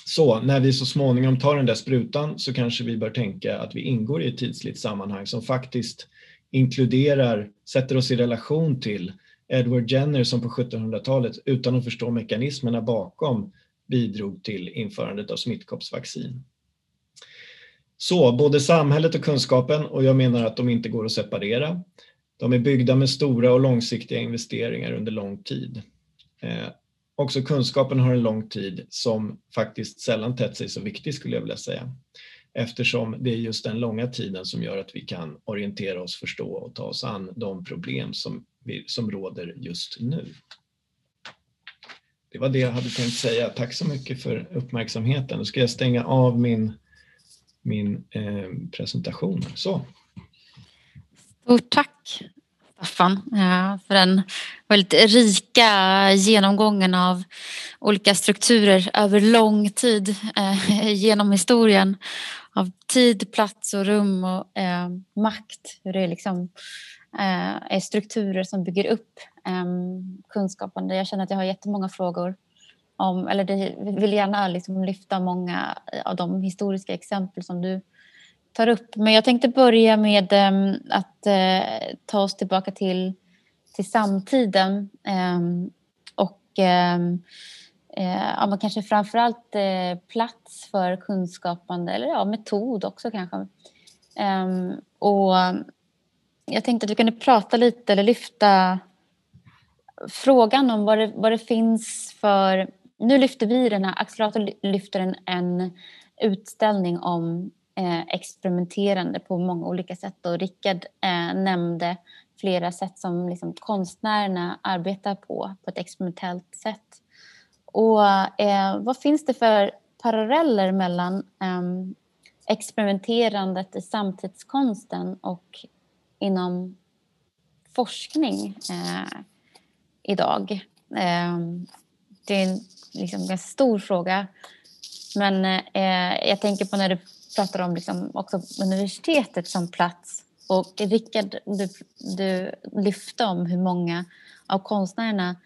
Speaker 4: Så när vi så småningom tar den där sprutan så kanske vi bör tänka att vi ingår i ett tidsligt sammanhang som faktiskt inkluderar, sätter oss i relation till Edward Jenner som på 1700-talet utan att förstå mekanismerna bakom bidrog till införandet av smittkoppsvaccin. Så både samhället och kunskapen, och jag menar att de inte går att separera, de är byggda med stora och långsiktiga investeringar under lång tid. Eh, också kunskapen har en lång tid som faktiskt sällan tätt sig så viktig skulle jag vilja säga eftersom det är just den långa tiden som gör att vi kan orientera oss, förstå och ta oss an de problem som, vi, som råder just nu. Det var det jag hade tänkt säga. Tack så mycket för uppmärksamheten. Nu ska jag stänga av min, min eh, presentation. Så.
Speaker 2: Stort tack Staffan eh, för den väldigt rika genomgången av olika strukturer över lång tid eh, genom historien av tid, plats och rum och eh, makt. Hur det liksom, eh, är strukturer som bygger upp eh, kunskapen. Jag känner att jag har jättemånga frågor om, eller det, vill gärna liksom lyfta många av de historiska exempel som du tar upp. Men jag tänkte börja med eh, att eh, ta oss tillbaka till, till samtiden ehm, och eh, Eh, ja, men kanske framförallt eh, plats för kunskapande eller ja, metod också kanske. Um, och jag tänkte att vi kunde prata lite eller lyfta frågan om vad det, vad det finns för... Nu lyfter vi den här, Accelerator lyfter en, en utställning om eh, experimenterande på många olika sätt och Rickard eh, nämnde flera sätt som liksom konstnärerna arbetar på, på ett experimentellt sätt. Och eh, vad finns det för paralleller mellan eh, experimenterandet i samtidskonsten och inom forskning eh, idag? Eh, det är en liksom, ganska stor fråga. Men eh, jag tänker på när du pratar om liksom, också universitetet som plats. Och Rickard, du, du lyfte om hur många av konstnärerna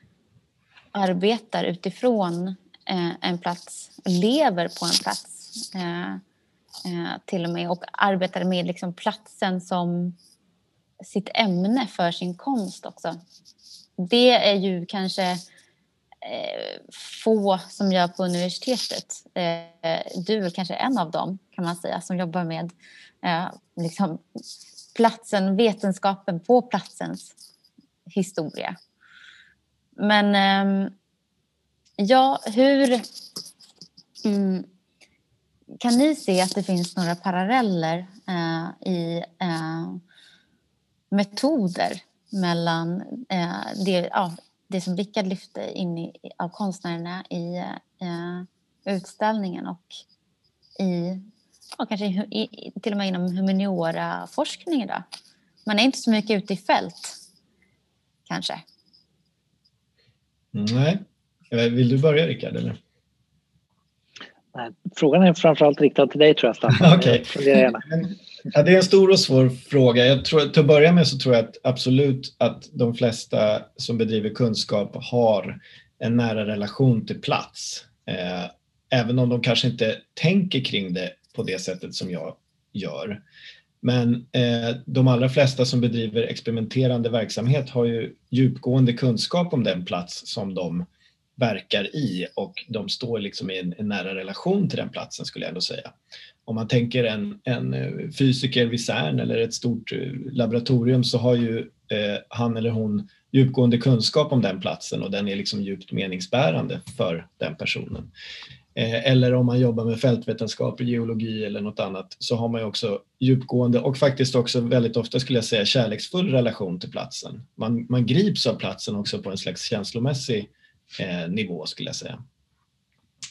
Speaker 2: arbetar utifrån eh, en plats, lever på en plats eh, eh, till och med och arbetar med liksom platsen som sitt ämne för sin konst också. Det är ju kanske eh, få som gör på universitetet. Eh, du är kanske en av dem kan man säga som jobbar med eh, liksom platsen, vetenskapen på platsens historia. Men ehm, ja, hur mm, kan ni se att det finns några paralleller eh, i eh, metoder mellan eh, det, ja, det som Rickard lyfte in i, av konstnärerna i eh, utställningen och i, ja, kanske i, till och med inom humaniora-forskning idag. Man är inte så mycket ute i fält, kanske.
Speaker 4: Nej. Vill du börja Rickard? Eller?
Speaker 3: Nej, frågan är framförallt riktad till dig tror jag Staffan.
Speaker 4: okay. Ja, det är en stor och svår fråga. Jag tror, till att börja med så tror jag att absolut att de flesta som bedriver kunskap har en nära relation till plats. Eh, även om de kanske inte tänker kring det på det sättet som jag gör. Men eh, de allra flesta som bedriver experimenterande verksamhet har ju djupgående kunskap om den plats som de verkar i och de står liksom i en, en, nära relation till den platsen skulle jag ändå säga. Om man tänker en, en eh, fysiker vid CERN eller ett stort eh, laboratorium så har ju eh, han eller hon djupgående kunskap om den platsen och den är liksom djupt meningsbärande för den personen. Eh, eller om man jobbar med fältvetenskap, geologi eller något annat så har man ju också djupgående och faktiskt också väldigt ofta skulle jag säga kärleksfull relation till platsen. Man, man grips av platsen också på en slags känslomässig eh, nivå skulle jag säga.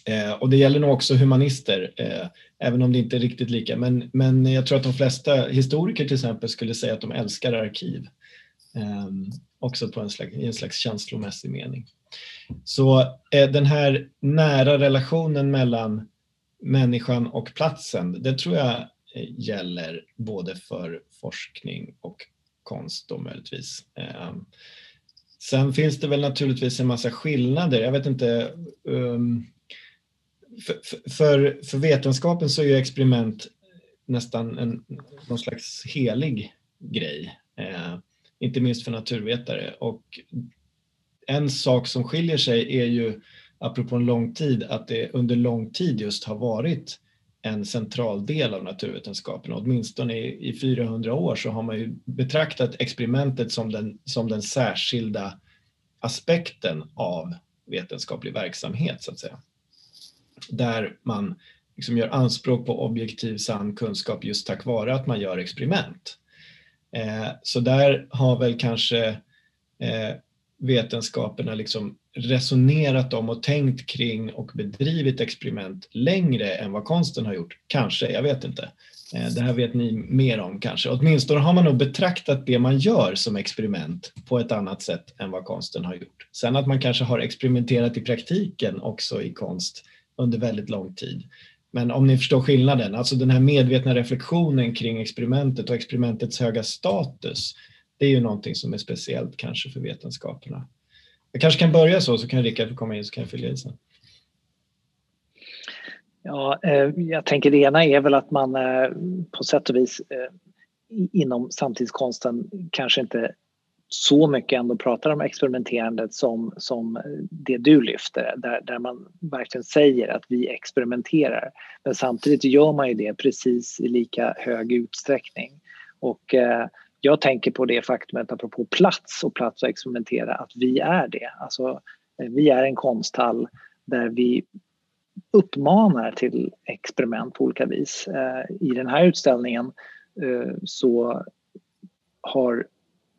Speaker 4: Eh, och det gäller nog också humanister, eh, även om det inte är riktigt lika. Men, men jag tror att de flesta historiker till exempel skulle säga att de älskar arkiv. Eh, också på en slags, i en slags känslomässig mening. Så eh, den här nära relationen mellan människan och platsen, det tror jag eh, gäller både för forskning och konst då möjligtvis. Eh, um, sen finns det väl naturligtvis en massa skillnader. Jag vet inte. Um, för, för, för, vetenskapen så är ju experiment nästan en, någon slags helig grej. Eh, inte minst för naturvetare. Och en sak som skiljer sig är ju, apropå en lång tid, att det under lång tid just har varit en central del av naturvetenskapen. Åtminstone i, i 400 år så har man ju betraktat experimentet som den, som den särskilda aspekten av vetenskaplig verksamhet, så att säga. Där man liksom gör anspråk på objektiv sann kunskap just tack vare att man gör experiment. Eh, så där har väl kanske eh, vetenskaperna liksom resonerat om och tänkt kring och bedrivit experiment längre än vad konsten har gjort. Kanske, jag vet inte. Eh, det här vet ni mer om kanske. Åtminstone har man nog betraktat det man gör som experiment på ett annat sätt än vad konsten har gjort. Sen att man kanske har experimenterat i praktiken också i konst under väldigt lång tid. Men om ni förstår skillnaden, alltså den här medvetna reflektionen kring experimentet och experimentets höga status det är ju någonting som är speciellt kanske för vetenskaperna. Jag kanske kan börja så, så kan Rickard få komma in så kan jag fylla i sen.
Speaker 3: Ja, eh, jag tänker det ena är väl att man eh, på sätt och vis eh, inom samtidskonsten kanske inte så mycket ändå pratar om experimenterandet som, som det du lyfter, där, där man verkligen säger att vi experimenterar. Men samtidigt gör man ju det precis i lika hög utsträckning. Och eh, jag tänker på det faktumet, apropå plats och plats att experimentera, att vi är det. Alltså, eh, vi är en konsthall där vi uppmanar till experiment på olika vis. Eh, I den här utställningen eh, så har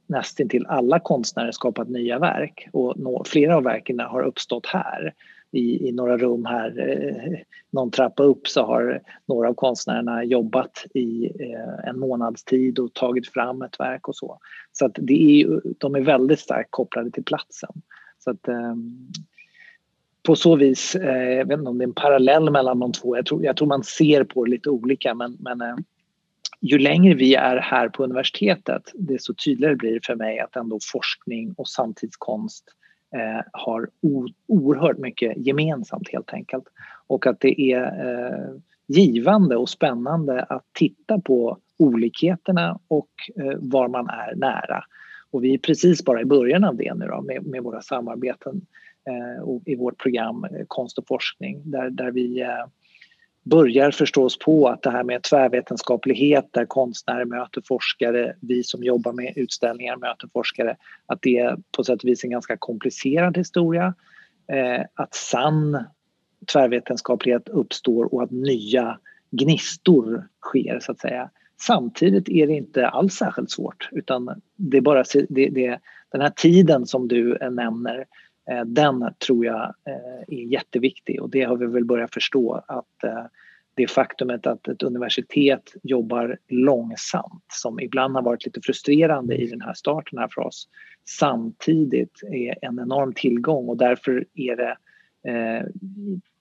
Speaker 3: nästintill alla konstnärer skapat nya verk och flera av verken har uppstått här i, i några rum här, eh, någon trappa upp så har några av konstnärerna jobbat i eh, en månads tid och tagit fram ett verk och så. Så att det är, de är väldigt starkt kopplade till platsen. Så att, eh, på så vis, eh, jag vet inte om det är en parallell mellan de två, jag tror, jag tror man ser på det lite olika men, men eh, ju längre vi är här på universitetet desto tydligare blir det för mig att ändå forskning och samtidskonst eh, har oerhört mycket gemensamt helt enkelt. Och att det är eh, givande och spännande att titta på olikheterna och eh, var man är nära. Och vi är precis bara i början av det nu då, med, med våra samarbeten eh, och i vårt program eh, Konst och forskning där, där vi eh, börjar förstås på att det här med tvärvetenskaplighet där konstnärer möter forskare, vi som jobbar med utställningar möter forskare, att det är på sätt och vis en ganska komplicerad historia. Eh, att sann tvärvetenskaplighet uppstår och att nya gnistor sker så att säga. Samtidigt är det inte alls särskilt svårt utan det är bara det, det, den här tiden som du nämner den tror jag eh, är jätteviktig och det har vi väl börjat förstå att eh, det faktumet att ett universitet jobbar långsamt som ibland har varit lite frustrerande i den här starten här för oss samtidigt är en enorm tillgång och därför är det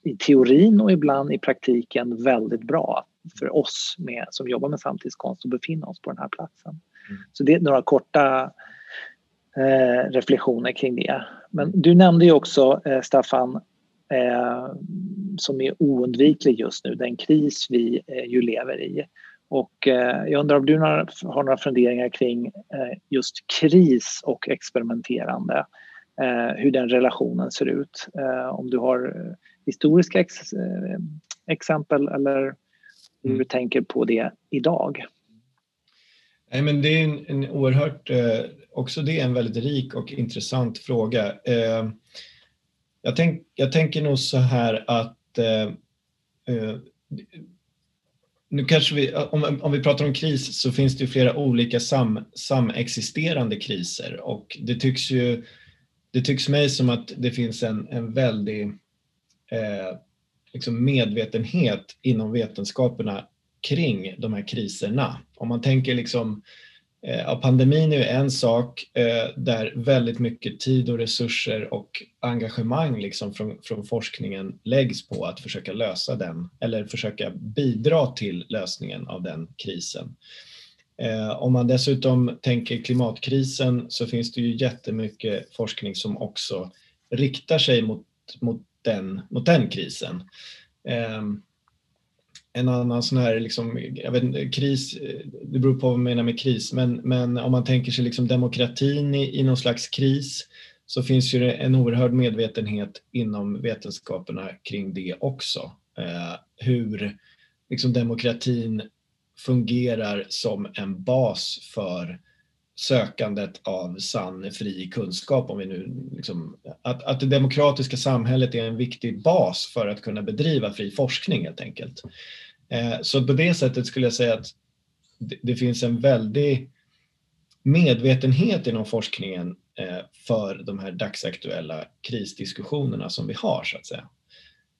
Speaker 3: i teorin och ibland i praktiken väldigt bra för oss med, som jobbar med samtidskonst att befinna oss på den här platsen. Mm. Så det är några korta eh, reflektioner kring det. Men du nämnde ju också, eh, Staffan, eh, som är oundviklig just nu, den kris vi eh, ju lever i. Och eh, jag undrar om du har, några funderingar kring eh, just kris och experimenterande. hur den relationen ser ut. om du har historiska ex, exempel eller hur mm. du tänker på det idag.
Speaker 4: Nej, men det är en, en oerhört, eh, också det är en väldigt rik och intressant fråga. Eh, jag, tänk, jag tänker nog så här att eh, eh nu kanske vi, om, om vi pratar om kris så finns det ju flera olika sam, samexisterande kriser och det tycks ju, det tycks mig som att det finns en, en väldig eh, liksom medvetenhet inom vetenskaperna kring de här kriserna. Om man tänker liksom, eh, Eh, ja, pandemin är ju en sak eh, där väldigt mycket tid och resurser och engagemang liksom från, från forskningen läggs på att försöka lösa den eller försöka bidra till lösningen av den krisen. Eh, om man dessutom tänker klimatkrisen så finns det ju jättemycket forskning som också riktar sig mot, mot, den, mot den krisen ehm, en annan sån här liksom, jag vet inte, kris, det beror på vad man menar med kris, men, men om man tänker sig liksom demokratin i, i någon slags kris så finns ju en oerhörd medvetenhet inom vetenskaperna kring det också. Eh, hur liksom demokratin fungerar som en bas för sökandet av sann, fri kunskap. Om vi nu liksom, att, att det demokratiska samhället är en viktig bas för att kunna bedriva fri forskning helt enkelt. Eh, så på det sättet skulle jag säga att det finns en väldig medvetenhet inom forskningen eh, för de här dagsaktuella krisdiskussionerna som vi har så att säga.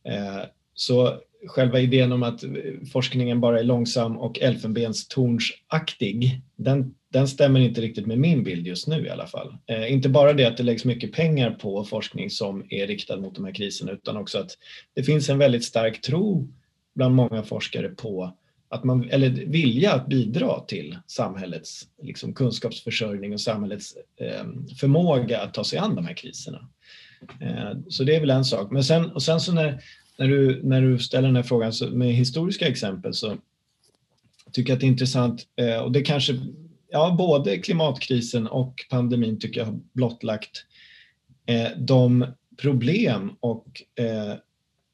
Speaker 4: Eh, så själva idén om att forskningen bara är långsam och elfenbenstornsaktig, den, den stämmer inte riktigt med min bild just nu i alla fall. inte bara det att det läggs mycket pengar på forskning som är riktad mot de här kriserna utan också att det finns en väldigt stark tro bland många forskare på att man, eller vilja att bidra till samhällets liksom, kunskapsförsörjning och samhällets eh, förmåga att ta sig an de här kriserna. Eh, så det är väl en sak. Men sen, och sen så när, när, du, när du ställer den här frågan så, med historiska exempel så tycker jag att det är intressant eh, och det kanske, ja både klimatkrisen och pandemin tycker jag har blottlagt eh, de problem och eh,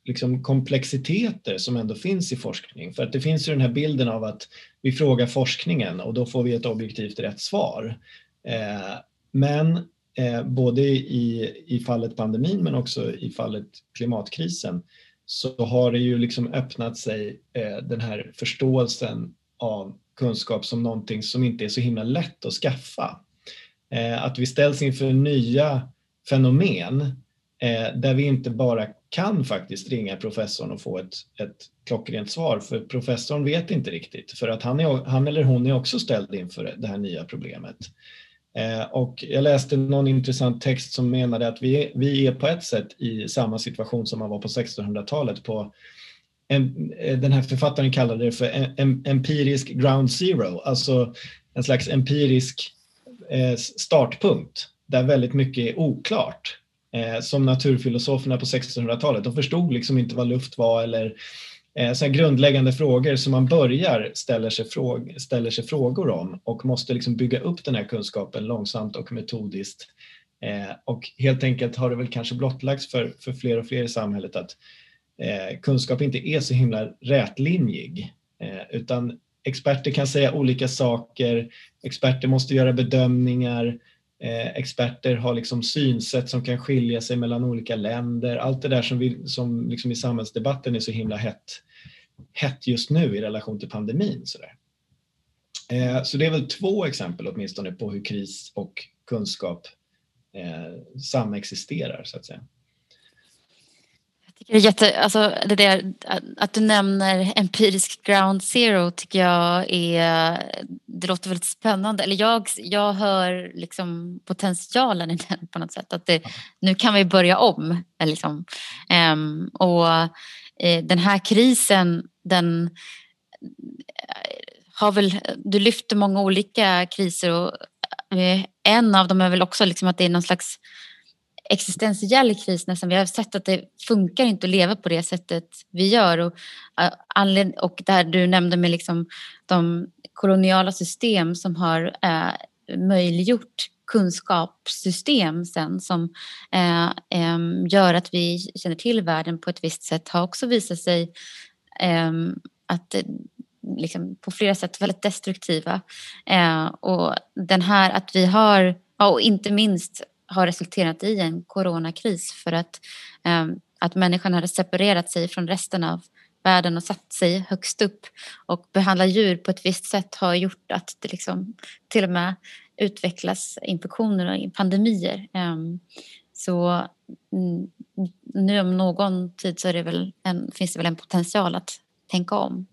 Speaker 4: liksom komplexiteter som ändå finns i forskning. För att det finns ju den här bilden av att vi frågar forskningen och då får vi ett objektivt rätt svar. Eh, men eh, både i, i fallet pandemin men också i fallet klimatkrisen så har det ju liksom öppnat sig eh, den här förståelsen av kunskap som någonting som inte är så himla lätt att skaffa. Eh, att vi ställs inför nya fenomen eh, där vi inte bara kan faktiskt ringa professorn och få ett, ett klockrent svar för professorn vet inte riktigt för att han, är, han eller hon är också ställd inför det här nya problemet. Eh, och jag läste någon intressant text som menade att vi, vi är på ett sätt i samma situation som man var på 1600-talet på en, eh, den här författaren kallade det för en, en, empirisk ground zero, alltså en slags empirisk eh, startpunkt där väldigt mycket är oklart Eh, som naturfilosoferna på 1600-talet. De förstod liksom inte vad luft var eller eh, så grundläggande frågor som man börjar ställer sig, fråg ställer sig frågor om och måste liksom bygga upp den här kunskapen långsamt och metodiskt. Eh, och helt enkelt har det väl kanske blottlagts för, för fler och fler i samhället att eh, kunskap inte är så himla rätlinjig eh, utan experter kan säga olika saker, experter måste göra bedömningar, Eh, experter har liksom synsätt som kan skilja sig mellan olika länder. Allt det där som, vi, som liksom i samhällsdebatten är så himla hett, hett just nu i relation till pandemin. Så, där. Eh, så det är väl två exempel åtminstone på hur kris och kunskap eh, samexisterar så att säga.
Speaker 2: Det är jätte, alltså det där, att du nämner empirisk ground zero tycker jag är, det låter väldigt spännande. Eller jag, jag hör liksom potentialen i den på något sätt. Att det, nu kan vi börja om. Liksom. Um, och uh, den här krisen den, eh, har väl, du lyfter många olika kriser och uh, en av dem är väl också liksom att det är någon slags existentiell kris nästan. Vi har sett att det funkar inte att leva på det sättet vi gör. Och, eh, och där du nämnde med liksom de koloniala system som har eh, möjliggjort kunskapssystem sen som eh, eh, gör att vi känner till världen på ett visst sätt har också visat sig eh, att liksom, på flera sätt väldigt destruktiva. Eh, och den här att vi har, och inte minst har resulterat i en coronakris för att, eh, att människan hade separerat sig från resten av världen och satt sig högst upp och behandla djur på ett visst sätt har gjort att det liksom till och med utvecklas infektioner och pandemier. Ehm, så mm, nu om någon tid så är det väl en, finns det väl en potential att tänka om.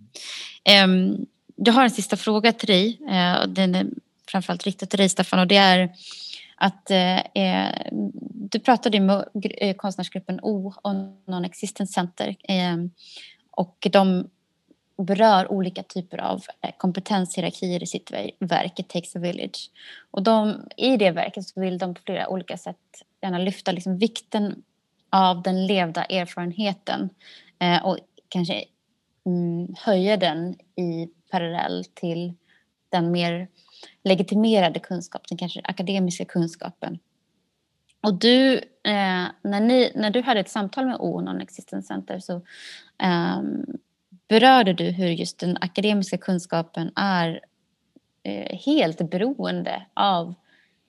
Speaker 2: Ehm, jag har en sista fråga till dig. Eh, den är framförallt riktad till dig Staffan och det är att eh, eh, du pratade med eh, konstnärsgruppen O och Non-Existence Center eh, och de berör olika typer av eh, kompetenshierarkier i sitt verk It takes a village. Och de, i det verket så vill de på flera olika sätt gärna lyfta liksom vikten av den levda erfarenheten eh, och kanske mm, höja den i parallell till den mer legitimerade kunskap, den kanske akademiska kunskapen. Och du, eh, när, ni, när du hade ett samtal med O Non-Existence Center så eh, berörde du hur just den akademiska kunskapen är eh, helt beroende av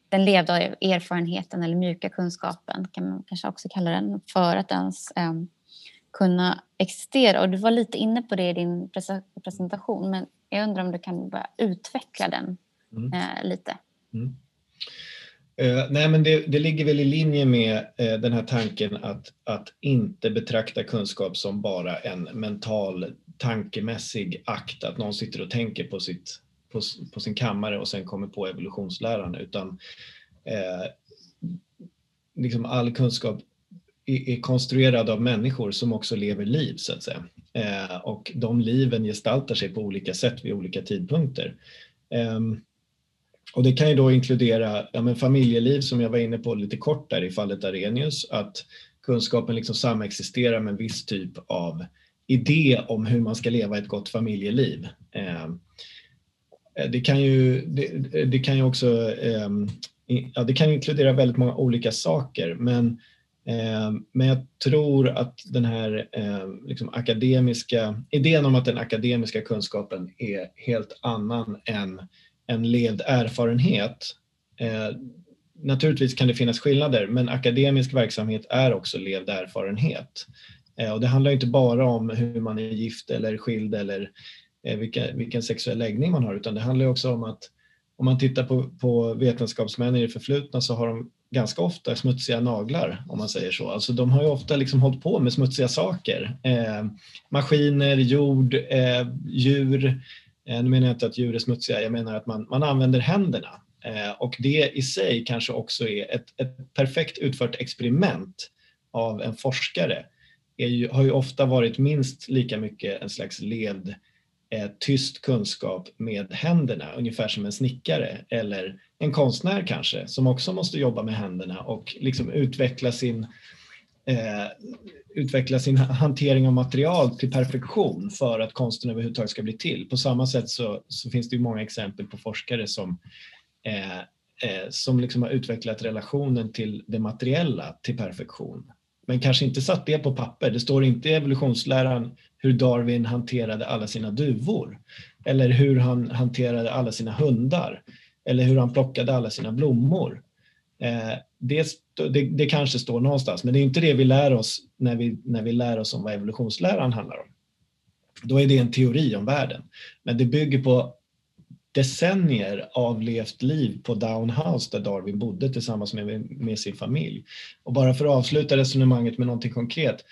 Speaker 2: den levda erfarenheten eller mjuka kunskapen kan man kanske också kalla den för att ens eh, kunna existera. Och du var lite inne på det i din presentation men jag undrar om du kan börja utveckla den mm. eh, lite. Mm.
Speaker 4: Uh, nej, men det, det, ligger väl i linje med uh, den här tanken att, att inte betrakta kunskap som bara en mental tankemässig akt, att någon sitter och tänker på, sitt, på, på sin kammare och sen kommer på evolutionsläran, utan uh, liksom all kunskap är konstruerad av människor som också lever liv så att säga. Eh, och de liven gestaltar sig på olika sätt vid olika tidpunkter. Eh, och det kan ju då inkludera ja, men familjeliv som jag var inne på lite kort där i fallet Arrhenius, att kunskapen liksom samexisterar med en viss typ av idé om hur man ska leva ett gott familjeliv. Eh, det kan ju, det, det kan ju också ehm, ja, det kan inkludera väldigt många olika saker men ehm, men jag tror att den här ehm, liksom akademiska idén om att den akademiska kunskapen är helt annan än en lederfarenhet. Eh, naturligtvis kan det finnas skillnader men akademisk verksamhet är också levd erfarenhet. Eh, och det handlar inte bara om hur man är gift eller skild eller eh, vilka, vilken sexuell läggning man har utan det handlar också om att om man tittar på, på vetenskapsmän i det förflutna så har de ganska ofta smutsiga naglar om man säger så. Alltså de har ju ofta liksom hållit på med smutsiga saker. Eh, maskiner, jord, eh, djur. Eh, nu menar jag inte att djur är smutsiga, jag menar att man, man använder händerna. Eh, och det i sig kanske också är ett, ett perfekt utfört experiment av en forskare. Ju, har ju ofta varit minst lika mycket en slags levd eh, tyst kunskap med händerna, ungefär som en snickare eller en konstnär kanske som också måste jobba med händerna och liksom utveckla sin eh, Eh, utveckla sin hantering av material till perfektion för att konsten överhuvudtaget ska bli till. På samma sätt så, så finns det ju många exempel på forskare som, eh, eh, som liksom har utvecklat relationen till det materiella till perfektion. Men kanske inte satt det på papper. Det står inte i evolutionsläran hur Darwin hanterade alla sina duvor eller hur han hanterade alla sina hundar eller hur han plockade alla sina blommor. Eh, det, det, det, kanske står någonstans, men det är inte det vi lär oss när vi, när vi lär oss om vad evolutionsläran handlar om. Då är det en teori om världen, men det bygger på decennier av levt liv på Down House där Darwin bodde tillsammans med, med sin familj. Och bara för att avsluta resonemanget med någonting konkret.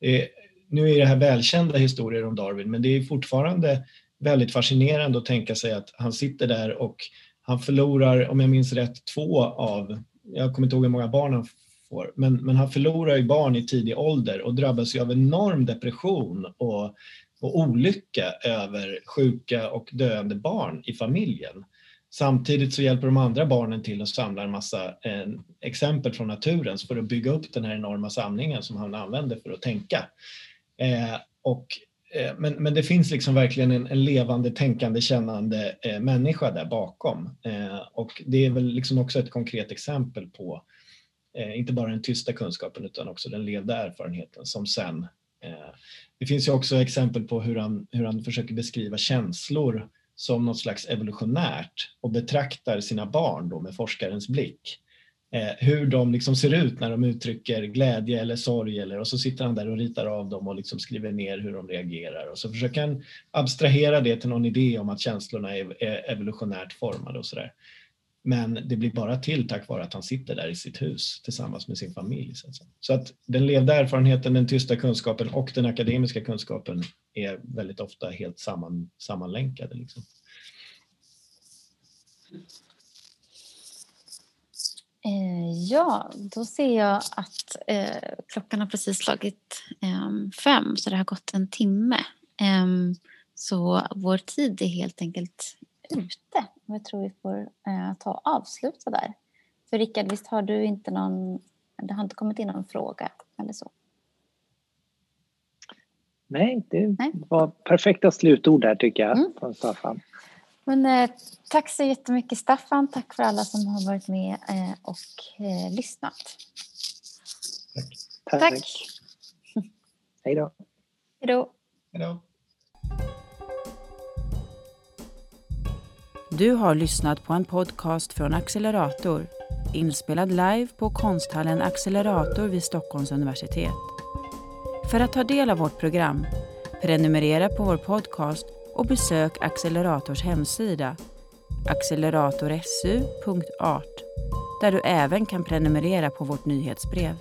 Speaker 4: Eh, nu är det här välkända historier om Darwin, men det är fortfarande väldigt fascinerande att tänka sig att han sitter där och han förlorar, om jag minns rätt, två av, jag kommer inte ihåg hur många barn han får, men, men han förlorar ju barn i tidig ålder och drabbas ju av enorm depression och och olycka över sjuka och döende barn i familjen. Samtidigt så hjälper de andra barnen till att samla en massa eh, exempel från naturen för att bygga upp den här enorma samlingen som han använder för att tänka. Eh, och, Eh, men, men det finns liksom verkligen en, en levande, tänkande, kännande eh, människa där bakom. Eh, och det är väl liksom också ett konkret exempel på eh, inte bara den tysta kunskapen utan också den levda erfarenheten som sen eh, det finns ju också exempel på hur han, hur han försöker beskriva känslor som något slags evolutionärt och betraktar sina barn då med forskarens blick. Eh, hur de liksom ser ut när de uttrycker glädje eller sorg eller, och så sitter han där och ritar av dem och liksom skriver ner hur de reagerar och så försöker han abstrahera det till någon idé om att känslorna är, är evolutionärt formade och sådär. Men det blir bara till tack vare att han sitter där i sitt hus tillsammans med sin familj. Så att, så att den levda erfarenheten, den tysta kunskapen och den akademiska kunskapen är väldigt ofta helt samman, sammanlänkade. Liksom.
Speaker 2: Eh, ja, då ser jag att eh, klockan har precis slagit eh, fem så det har gått en timme. Ehm, så vår tid är helt enkelt ute. Jag tror vi får eh, ta och avsluta där. För Rickard, visst har du inte någon, det har inte kommit in någon fråga eller så?
Speaker 3: Nej, det Nej. var perfekta slutord där tycker jag mm. från Staffan.
Speaker 2: Men, eh, tack så jättemycket Staffan. Tack för alla som har varit med eh, och eh, lyssnat.
Speaker 3: Tack. Tack. Hej då.
Speaker 2: Hej då.
Speaker 4: Hej då.
Speaker 1: Du har lyssnat på en podcast från Accelerator inspelad live på konsthallen Accelerator vid Stockholms universitet. För att ta del av vårt program, prenumerera på vår podcast och besök Accelerators hemsida acceleratorsu.art där du även kan prenumerera på vårt nyhetsbrev.